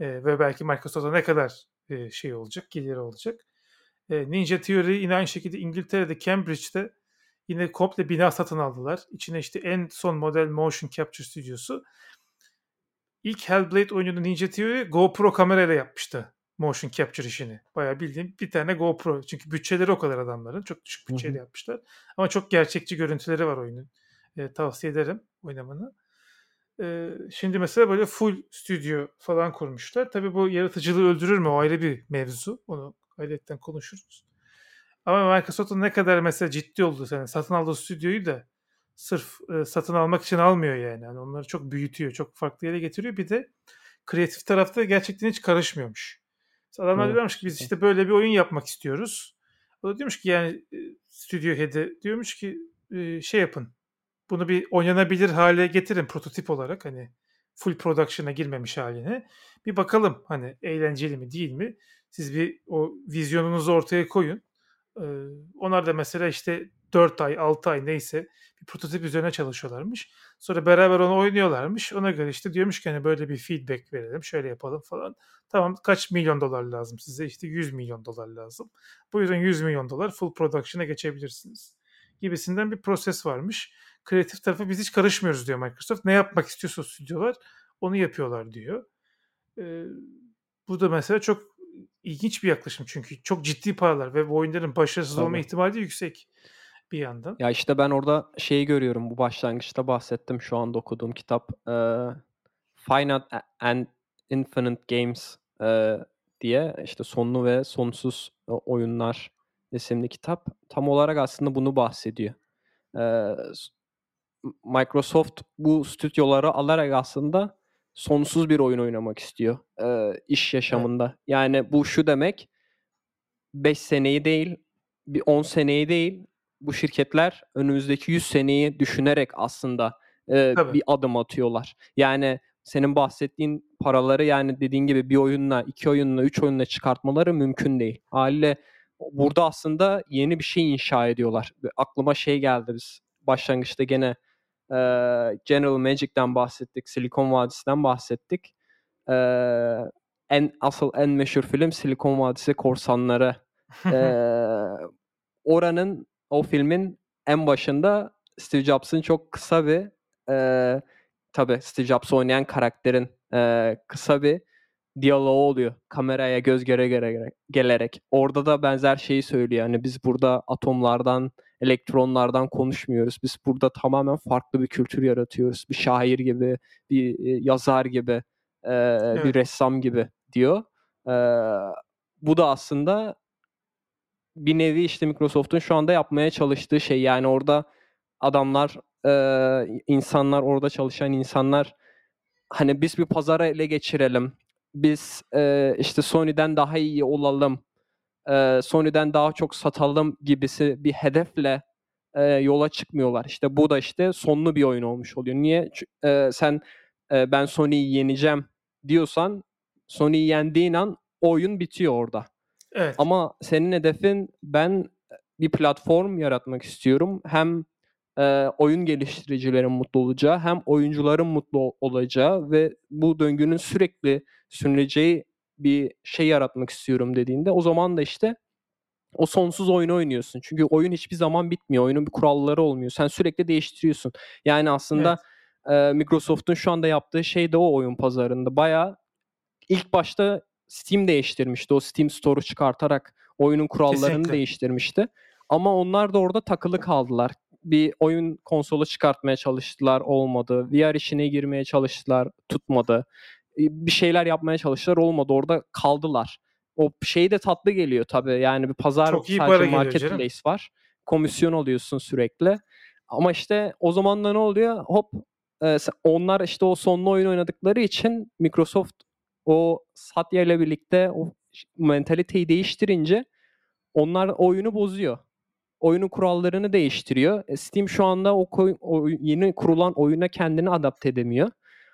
E, ve belki Microsoft'a ne kadar e, şey olacak, geliri olacak. E, Ninja Theory yine aynı şekilde İngiltere'de Cambridge'de yine komple bina satın aldılar. İçine işte en son model motion capture stüdyosu. İlk Hellblade oyununu Ninja Theory GoPro kamerayla yapmıştı motion capture işini. Bayağı bildiğim bir tane GoPro. Çünkü bütçeleri o kadar adamların. Çok düşük bütçeyle yapmışlar. Ama çok gerçekçi görüntüleri var oyunun. E, tavsiye ederim oynamanı. E, şimdi mesela böyle full stüdyo falan kurmuşlar. Tabii bu yaratıcılığı öldürür mü? O ayrı bir mevzu. Onu ayrıca konuşuruz. Ama Microsoft'un ne kadar mesela ciddi oldu yani satın aldığı stüdyoyu da sırf e, satın almak için almıyor yani. yani. Onları çok büyütüyor, çok farklı yere getiriyor. Bir de kreatif tarafta gerçekten hiç karışmıyormuş. Adamlar evet. diyormuş ki biz işte böyle bir oyun yapmak istiyoruz. O da diyormuş ki yani e, stüdyo head'i diyormuş ki şey yapın. Bunu bir oynanabilir hale getirin prototip olarak hani full production'a girmemiş haline. Bir bakalım hani eğlenceli mi değil mi? Siz bir o vizyonunuzu ortaya koyun. Ee, onlar da mesela işte 4 ay, 6 ay neyse bir prototip üzerine çalışıyorlarmış. Sonra beraber onu oynuyorlarmış. Ona göre işte diyormuş ki hani böyle bir feedback verelim, şöyle yapalım falan. Tamam kaç milyon dolar lazım size? İşte 100 milyon dolar lazım. Bu yüzden 100 milyon dolar full production'a geçebilirsiniz. Gibisinden bir proses varmış. Kreatif tarafı biz hiç karışmıyoruz diyor Microsoft. Ne yapmak istiyorsa stüdyolar onu yapıyorlar diyor. Ee, bu da mesela çok ilginç bir yaklaşım çünkü çok ciddi paralar ve bu oyunların başarısız Tabii. olma ihtimali de yüksek bir yandan. Ya işte ben orada şeyi görüyorum bu başlangıçta bahsettim şu anda okuduğum kitap. E, Finite and Infinite Games e, diye işte sonlu ve sonsuz oyunlar isimli kitap tam olarak aslında bunu bahsediyor. E, Microsoft bu stüdyoları alarak aslında sonsuz bir oyun oynamak istiyor e, iş yaşamında. Evet. Yani bu şu demek 5 seneyi değil, bir 10 seneyi değil bu şirketler önümüzdeki 100 seneyi düşünerek aslında e, bir adım atıyorlar. Yani senin bahsettiğin paraları yani dediğin gibi bir oyunla, iki oyunla, üç oyunla çıkartmaları mümkün değil. Haliyle burada aslında yeni bir şey inşa ediyorlar. Aklıma şey geldi biz başlangıçta gene e, General Magic'ten bahsettik, Silikon Vadisi'den bahsettik. E, en asıl en meşhur film Silikon Vadisi Korsanları. e, oranın o filmin en başında Steve Jobs'ın çok kısa bir e, tabi Steve Jobs oynayan karakterin e, kısa bir diyaloğu oluyor. Kameraya göz göre göre gelerek. Orada da benzer şeyi söylüyor. Yani biz burada atomlardan, elektronlardan konuşmuyoruz. Biz burada tamamen farklı bir kültür yaratıyoruz. Bir şair gibi, bir yazar gibi, e, evet. bir ressam gibi diyor. E, bu da aslında bir nevi işte Microsoft'un şu anda yapmaya çalıştığı şey. Yani orada adamlar, e, insanlar, orada çalışan insanlar hani biz bir pazara ele geçirelim. Biz e, işte Sony'den daha iyi olalım. E, Sony'den daha çok satalım gibisi bir hedefle e, yola çıkmıyorlar. İşte bu da işte sonlu bir oyun olmuş oluyor. Niye? E, sen e, ben Sony'yi yeneceğim diyorsan Sony'yi yendiğin an oyun bitiyor orada. Evet. Ama senin hedefin ben bir platform yaratmak istiyorum. Hem e, oyun geliştiricilerin mutlu olacağı hem oyuncuların mutlu olacağı ve bu döngünün sürekli sürüleceği bir şey yaratmak istiyorum dediğinde o zaman da işte o sonsuz oyunu oynuyorsun. Çünkü oyun hiçbir zaman bitmiyor. Oyunun bir kuralları olmuyor. Sen sürekli değiştiriyorsun. Yani aslında evet. e, Microsoft'un şu anda yaptığı şey de o oyun pazarında. Baya ilk başta Steam değiştirmişti. O Steam Store'u çıkartarak oyunun kurallarını Kesinlikle. değiştirmişti. Ama onlar da orada takılı kaldılar. Bir oyun konsolu çıkartmaya çalıştılar, olmadı. VR işine girmeye çalıştılar, tutmadı. Bir şeyler yapmaya çalıştılar, olmadı. Orada kaldılar. O şey de tatlı geliyor tabii. Yani bir pazar Çok iyi sadece marketplace var. Komisyon alıyorsun sürekli. Ama işte o zaman da ne oluyor? Hop onlar işte o sonlu oyun oynadıkları için Microsoft o Satya ile birlikte o mentaliteyi değiştirince onlar oyunu bozuyor. Oyunun kurallarını değiştiriyor. E, Steam şu anda o, koy, o yeni kurulan oyuna kendini adapte edemiyor.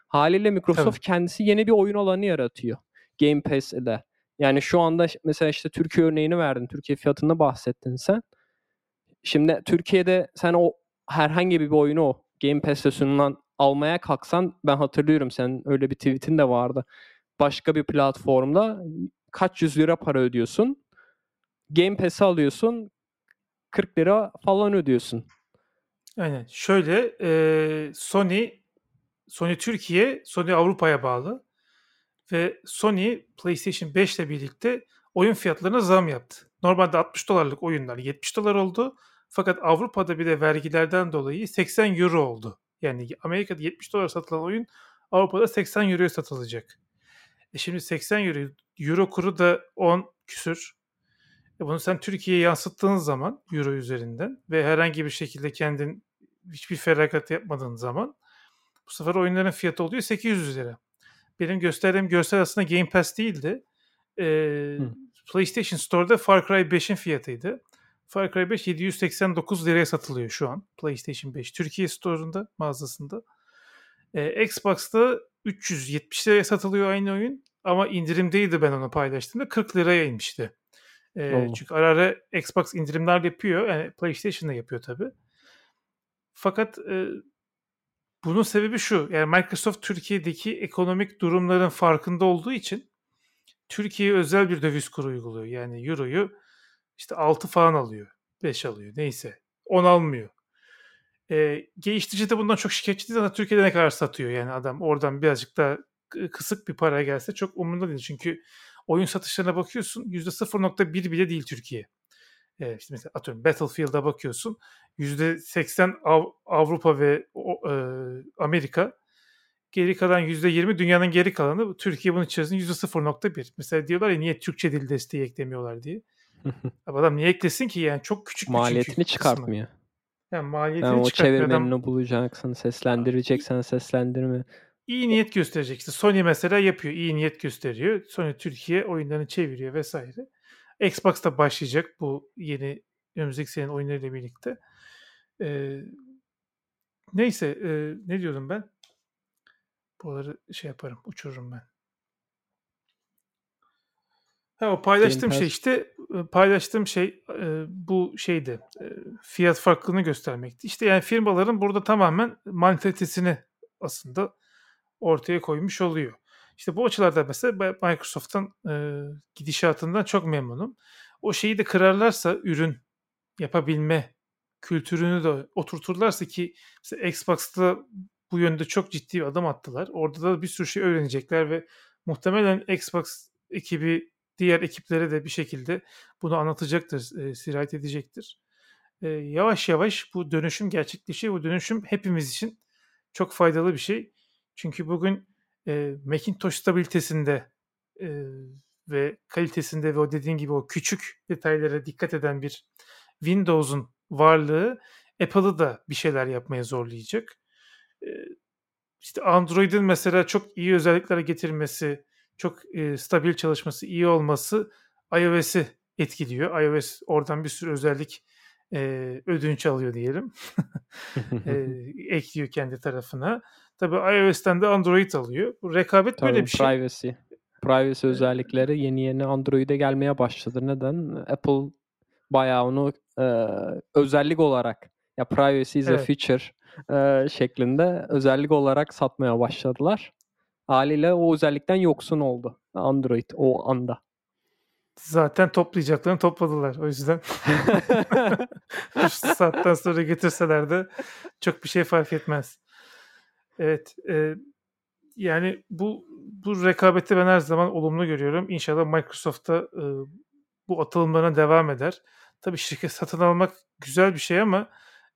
Haliyle Microsoft Tabii. kendisi yeni bir oyun alanı yaratıyor. Game Pass ile. Yani şu anda mesela işte Türkiye örneğini verdin. Türkiye fiyatında bahsettin sen. Şimdi Türkiye'de sen o herhangi bir oyunu o Game Pass'te sunulan almaya kalksan ben hatırlıyorum senin öyle bir tweetin de vardı başka bir platformda kaç yüz lira para ödüyorsun. Game Pass'i alıyorsun 40 lira falan ödüyorsun. Aynen. Şöyle e, Sony Sony Türkiye, Sony Avrupa'ya bağlı ve Sony PlayStation 5 ile birlikte oyun fiyatlarına zam yaptı. Normalde 60 dolarlık oyunlar 70 dolar oldu. Fakat Avrupa'da bir de vergilerden dolayı 80 euro oldu. Yani Amerika'da 70 dolar satılan oyun Avrupa'da 80 euroya satılacak. E şimdi 80 euro, euro kuru da 10 küsür. E bunu sen Türkiye'ye yansıttığın zaman euro üzerinden ve herhangi bir şekilde kendin hiçbir feragat yapmadığın zaman bu sefer oyunların fiyatı oluyor 800 lira. Benim gösterdiğim görsel aslında Game Pass değildi. Ee, PlayStation Store'da Far Cry 5'in fiyatıydı. Far Cry 5 789 liraya satılıyor şu an PlayStation 5. Türkiye Store'unda mağazasında. Ee, Xbox'ta 370 liraya satılıyor aynı oyun ama indirimdeydi ben onu paylaştığımda 40 liraya inmişti. E, çünkü ara ara Xbox indirimler yapıyor. Yani PlayStation da yapıyor tabi. Fakat e, bunun sebebi şu. Yani Microsoft Türkiye'deki ekonomik durumların farkında olduğu için Türkiye'ye özel bir döviz kuru uyguluyor. Yani Euro'yu işte 6 falan alıyor. 5 alıyor. Neyse. 10 almıyor. E, geliştirici de bundan çok şikayetçi değil ama Türkiye'de ne kadar satıyor yani adam oradan birazcık da kısık bir para gelse çok umurunda değil. Çünkü oyun satışlarına bakıyorsun %0.1 bile değil Türkiye. E, işte mesela atıyorum Battlefield'a bakıyorsun %80 Av- Avrupa ve o, e, Amerika geri kalan %20 dünyanın geri kalanı Türkiye bunun içerisinde %0.1. Mesela diyorlar ya niye Türkçe dil desteği eklemiyorlar diye. Adam niye eklesin ki yani çok küçük Maliyetini çıkartmıyor. Kısmı. Yani maliyetini yani o çevirmenini Adam bulacaksın, seslendireceksen seslendirme. iyi niyet gösterecek. İşte Sony mesela yapıyor. iyi niyet gösteriyor. Sony Türkiye oyunlarını çeviriyor vesaire. Xbox da başlayacak bu yeni önümüzdeki senenin oyunlarıyla birlikte. Ee, neyse e, ne diyordum ben? Buraları şey yaparım, uçururum ben. Ha, o paylaştığım şey işte paylaştığım şey e, bu şeydi e, fiyat farklılığını göstermekti. İşte yani firmaların burada tamamen mantalitesini aslında ortaya koymuş oluyor. İşte bu açılarda mesela Microsoft'tan e, gidişatından çok memnunum. O şeyi de kırarlarsa ürün yapabilme kültürünü de oturturlarsa ki Xbox'ta bu yönde çok ciddi bir adım attılar. Orada da bir sürü şey öğrenecekler ve muhtemelen Xbox ekibi diğer ekiplere de bir şekilde bunu anlatacaktır, e, sirayet edecektir. E, yavaş yavaş bu dönüşüm gerçekleşiyor. Bu dönüşüm hepimiz için çok faydalı bir şey. Çünkü bugün e, Macintosh stabilitesinde e, ve kalitesinde ve o dediğin gibi o küçük detaylara dikkat eden bir Windows'un varlığı Apple'ı da bir şeyler yapmaya zorlayacak. E, işte Android'in mesela çok iyi özelliklere getirmesi, çok e, stabil çalışması, iyi olması iOS'i etkiliyor. iOS oradan bir sürü özellik e, ödünç alıyor diyelim. e, ekliyor kendi tarafına. Tabii iOS'ten de Android alıyor. Bu rekabet Tabii, böyle bir şey. Privacy. Privacy özellikleri yeni yeni Android'e gelmeye başladı. Neden? Apple bayağı onu e, özellik olarak ya privacy is evet. a feature e, şeklinde özellik olarak satmaya başladılar. Haliyle o özellikten yoksun oldu Android o anda. Zaten toplayacaklarını topladılar. O yüzden şu saatten sonra getirseler de çok bir şey fark etmez. Evet. E, yani bu bu rekabeti ben her zaman olumlu görüyorum. İnşallah Microsoft'ta e, bu atılımlarına devam eder. Tabii şirket satın almak güzel bir şey ama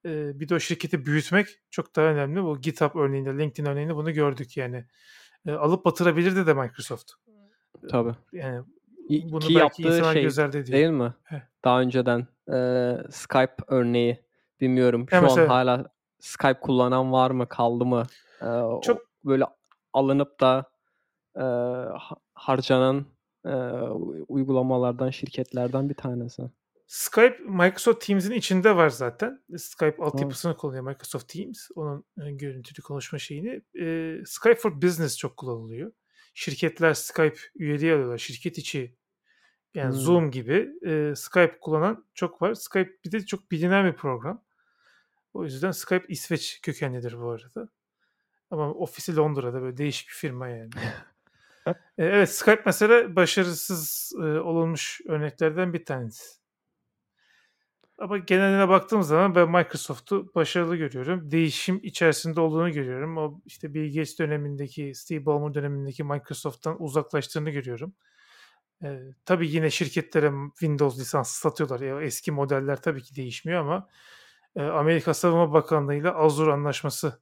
e, bir de o şirketi büyütmek çok daha önemli. Bu GitHub örneğinde, LinkedIn örneğinde bunu gördük yani. E, alıp batırabilirdi de Microsoft. Tabii. Yani bunu Ki yaptığı şey göz ardı değil mi? Heh. Daha önceden e, Skype örneği bilmiyorum. Şu evet, an hala Skype kullanan var mı kaldı mı? Çok böyle alınıp da e, harcanan e, uygulamalardan şirketlerden bir tanesi. Skype Microsoft Teams'in içinde var zaten. Skype altyapısını kullanıyor Microsoft Teams. Onun görüntülü konuşma şeyini. E, Skype for Business çok kullanılıyor. Şirketler Skype üyeliği alıyorlar. Şirket içi yani hmm. Zoom gibi e, Skype kullanan çok var. Skype bir de çok bilinen bir program. O yüzden Skype İsveç kökenlidir bu arada. Ama ofisi Londra'da böyle değişik bir firma yani. e, evet Skype mesela başarısız e, olunmuş örneklerden bir tanesi. Ama geneline baktığım zaman ben Microsoft'u başarılı görüyorum. Değişim içerisinde olduğunu görüyorum. O işte Bill Gates dönemindeki, Steve Ballmer dönemindeki Microsoft'tan uzaklaştığını görüyorum. Ee, tabii yine şirketlere Windows lisansı satıyorlar. Ya, eski modeller tabii ki değişmiyor ama e, Amerika Savunma Bakanlığı ile Azure anlaşması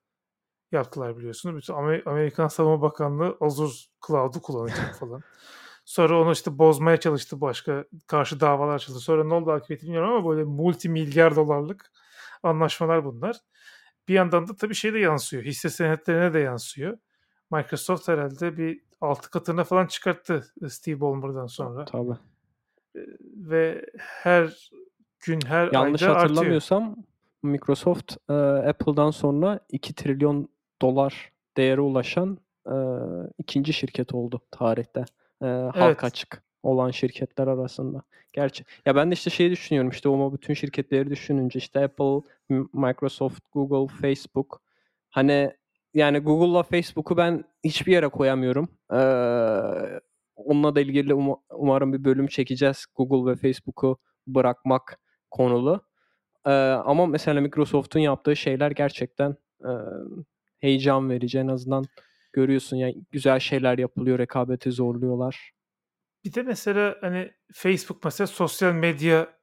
yaptılar biliyorsunuz. Bütün Amerikan Savunma Bakanlığı Azure Cloud'u kullanacak falan. Sonra onu işte bozmaya çalıştı başka karşı davalar açıldı. Sonra ne oldu akıbeti bilmiyorum ama böyle multi milyar dolarlık anlaşmalar bunlar. Bir yandan da tabii şey de yansıyor. Hisse senetlerine de yansıyor. Microsoft herhalde bir altı katına falan çıkarttı Steve Ballmer'dan sonra. Tabii. Ve her gün her Yanlış ayda hatırlamıyorsam artıyor. Microsoft Apple'dan sonra 2 trilyon dolar değere ulaşan e, ikinci şirket oldu tarihte e, halka evet. açık olan şirketler arasında. Gerçi ya ben de işte şeyi düşünüyorum işte o bütün şirketleri düşününce işte Apple, Microsoft, Google, Facebook hani yani Google'la Facebook'u ben hiçbir yere koyamıyorum. Ee, onunla da ilgili um- umarım bir bölüm çekeceğiz. Google ve Facebook'u bırakmak konulu. Ee, ama mesela Microsoft'un yaptığı şeyler gerçekten e, heyecan verici. En azından görüyorsun ya yani güzel şeyler yapılıyor, rekabeti zorluyorlar. Bir de mesela hani Facebook mesela sosyal medya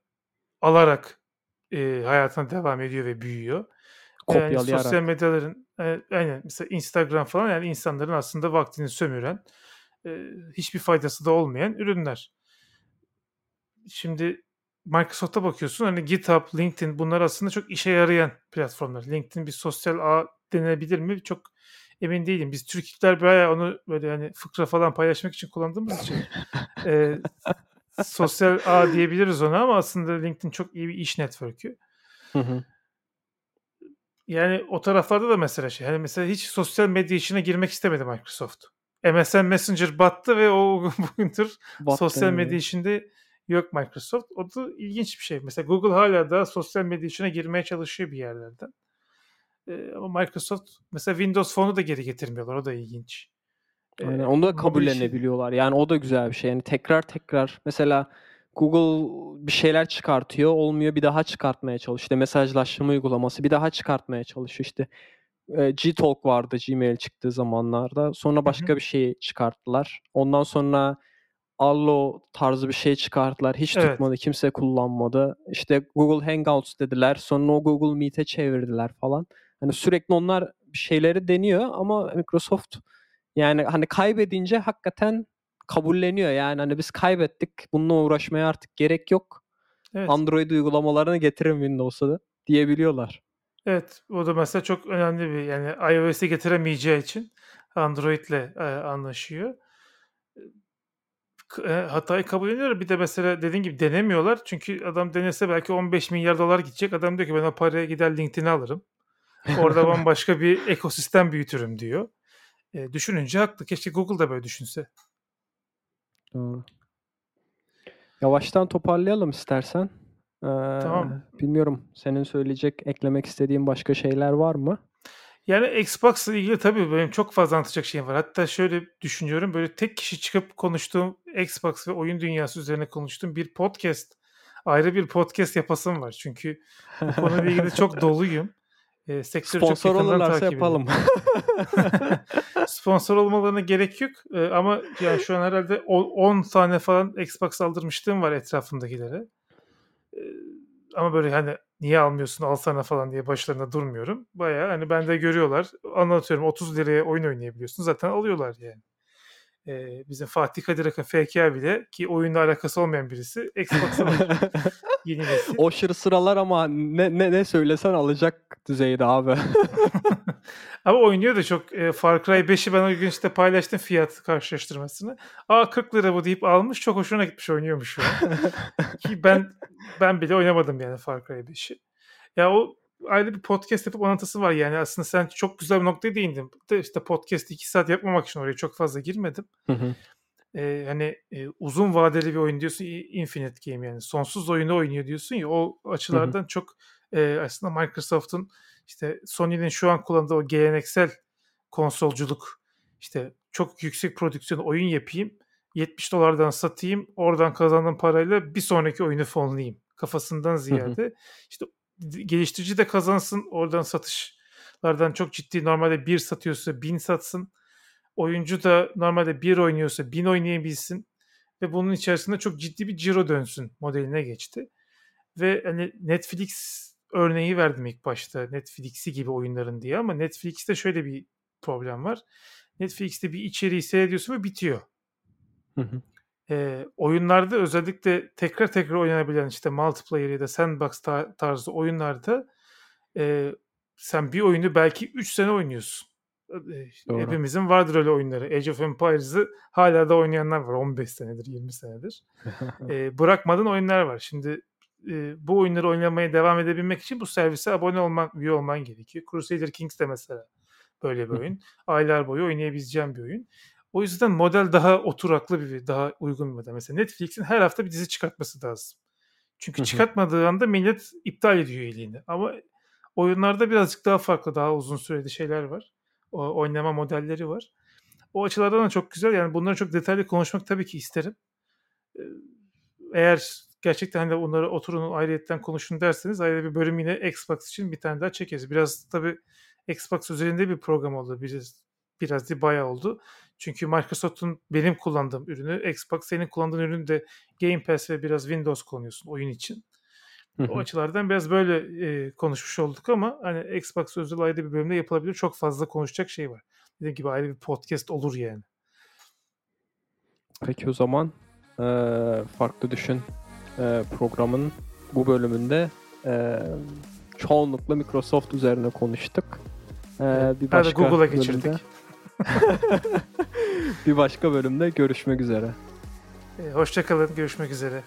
alarak e, hayatına devam ediyor ve büyüyor. Yani sosyal medyaların e, aynen mesela Instagram falan yani insanların aslında vaktini sömüren e, hiçbir faydası da olmayan ürünler. Şimdi Microsoft'a bakıyorsun hani GitHub, LinkedIn bunlar aslında çok işe yarayan platformlar. LinkedIn bir sosyal ağ denebilir mi? Çok emin değilim. Biz Türkler bayağı onu böyle hani fıkra falan paylaşmak için kullandığımız için e, sosyal ağ diyebiliriz ona ama aslında LinkedIn çok iyi bir iş network'ü. Hı hı. Yani o taraflarda da mesela şey. Hani mesela hiç sosyal medya işine girmek istemedi Microsoft. MSN Messenger battı ve o bugündür Battı, sosyal medya işinde yok Microsoft. O da ilginç bir şey. Mesela Google hala da sosyal medya işine girmeye çalışıyor bir yerlerden. Ama Microsoft mesela Windows Phone'u da geri getirmiyorlar. O da ilginç. Aynen. Onu da kabullenebiliyorlar. Yani o da güzel bir şey. Yani tekrar tekrar mesela Google bir şeyler çıkartıyor, olmuyor bir daha çıkartmaya çalışıyor. İşte mesajlaşma uygulaması bir daha çıkartmaya çalışıyor. İşte Gtalk vardı Gmail çıktığı zamanlarda. Sonra başka bir şey çıkarttılar. Ondan sonra Allo tarzı bir şey çıkarttılar. Hiç Evet. tutmadı, kimse kullanmadı. İşte Google Hangouts dediler. Sonra o Google Meet'e çevirdiler falan. Hani sürekli onlar şeyleri deniyor ama Microsoft yani hani kaybedince hakikaten kabulleniyor. Yani hani biz kaybettik. Bununla uğraşmaya artık gerek yok. Evet. Android uygulamalarını getirin Windows'a da diyebiliyorlar. Evet, o da mesela çok önemli bir yani iOS'e getiremeyeceği için Android'le e, anlaşıyor. E, hatayı kabul ediyor. Bir de mesela dediğin gibi denemiyorlar. Çünkü adam denese belki 15 milyar dolar gidecek. Adam diyor ki ben o paraya gider LinkedIn'i alırım. Orada bambaşka bir ekosistem büyütürüm diyor. E, düşününce haklı. Keşke Google da böyle düşünse. Doğru. Yavaştan toparlayalım istersen. Ee, Tamam. Bilmiyorum senin söyleyecek, eklemek istediğin başka şeyler var mı? Yani Xbox'la ilgili tabii benim çok fazla anlatacak şeyim var. Hatta şöyle düşünüyorum. Böyle tek kişi çıkıp konuştuğum Xbox ve oyun dünyası üzerine konuştuğum bir podcast. Ayrı bir podcast yapasım var. Çünkü bu konuyla ilgili çok doluyum. E, sektörü çok Sponsor yakından olurlarsa takip yapalım. Sponsor olmalarına gerek yok. E, ama yani şu an herhalde o- 10 tane falan Xbox aldırmışlığım var etrafımdakilere. E, ama böyle hani niye almıyorsun alsana falan diye başlarında durmuyorum. Baya hani bende görüyorlar. Anlatıyorum 30 liraya oyun oynayabiliyorsun. Zaten alıyorlar yani. E, bizim Fatih Kadir Akın FK bile ki oyunla alakası olmayan birisi Xbox'a. Yeni nesil. o şır sıralar ama ne, ne, ne söylesen alacak düzeyde abi. Ama oynuyor da çok. E, Far Cry 5'i ben o gün işte paylaştım fiyat karşılaştırmasını. Aa 40 lira bu deyip almış. Çok hoşuna gitmiş oynuyormuş şu an. Ki ben ben bile oynamadım yani Far Cry 5'i. Ya o ayrı bir podcast yapıp anlatısı var yani. Aslında sen çok güzel bir noktaya değindin. De işte podcast 2 saat yapmamak için oraya çok fazla girmedim. Hı hı. Ee, hani e, uzun vadeli bir oyun diyorsun Infinite Game yani sonsuz oyunu oynuyor diyorsun ya o açılardan çok e, aslında Microsoft'un işte Sony'nin şu an kullandığı o geleneksel konsolculuk işte çok yüksek prodüksiyon oyun yapayım 70 dolardan satayım oradan kazandığım parayla bir sonraki oyunu fonlayayım kafasından ziyade işte geliştirici de kazansın oradan satışlardan çok ciddi normalde bir satıyorsa bin satsın oyuncu da normalde bir oynuyorsa bin oynayabilsin ve bunun içerisinde çok ciddi bir ciro dönsün modeline geçti. Ve hani Netflix örneği verdim ilk başta Netflix'i gibi oyunların diye ama Netflix'te şöyle bir problem var. Netflix'te bir içeriği seyrediyorsun ve bitiyor. Hı hı. Ee, oyunlarda özellikle tekrar tekrar oynanabilen işte multiplayer ya da sandbox ta- tarzı oyunlarda e, sen bir oyunu belki 3 sene oynuyorsun. E, Doğru. Hepimizin vardır öyle oyunları. Age of Empires'ı hala da oynayanlar var. 15 senedir, 20 senedir. E, bırakmadığın oyunlar var. Şimdi e, bu oyunları oynamaya devam edebilmek için bu servise abone olman, üye olman gerekiyor. Crusader Kings de mesela böyle bir oyun. Aylar boyu oynayabileceğim bir oyun. O yüzden model daha oturaklı bir, daha uygun bir model. Mesela Netflix'in her hafta bir dizi çıkartması lazım. Çünkü çıkartmadığı anda millet iptal ediyor üyeliğini. Ama oyunlarda birazcık daha farklı, daha uzun süreli şeyler var. O, oynama modelleri var. O açılardan da çok güzel. Yani bunları çok detaylı konuşmak tabii ki isterim. Ee, Eğer gerçekten hani onları oturun ayrıyetten konuşun derseniz ayrı bir bölüm yine Xbox için bir tane daha çekeriz. Biraz tabii Xbox üzerinde bir program oldu. Biraz, biraz değil bayağı oldu. Çünkü Microsoft'un benim kullandığım ürünü, Xbox senin kullandığın ürünü de Game Pass ve biraz Windows kullanıyorsun oyun için. O açılardan biraz böyle e, konuşmuş olduk ama hani Xbox özel ayrı bir bölümde yapılabilir. Çok fazla konuşacak şey var. Dediğim gibi ayrı bir podcast olur yani. Peki o zaman e, farklı düşün e, programın bu bölümünde e, çoğunlukla Microsoft üzerine konuştuk. E, bir Hadi başka Google'a bölümde, geçirdik. bir başka bölümde görüşmek üzere. E, hoşçakalın. Görüşmek üzere.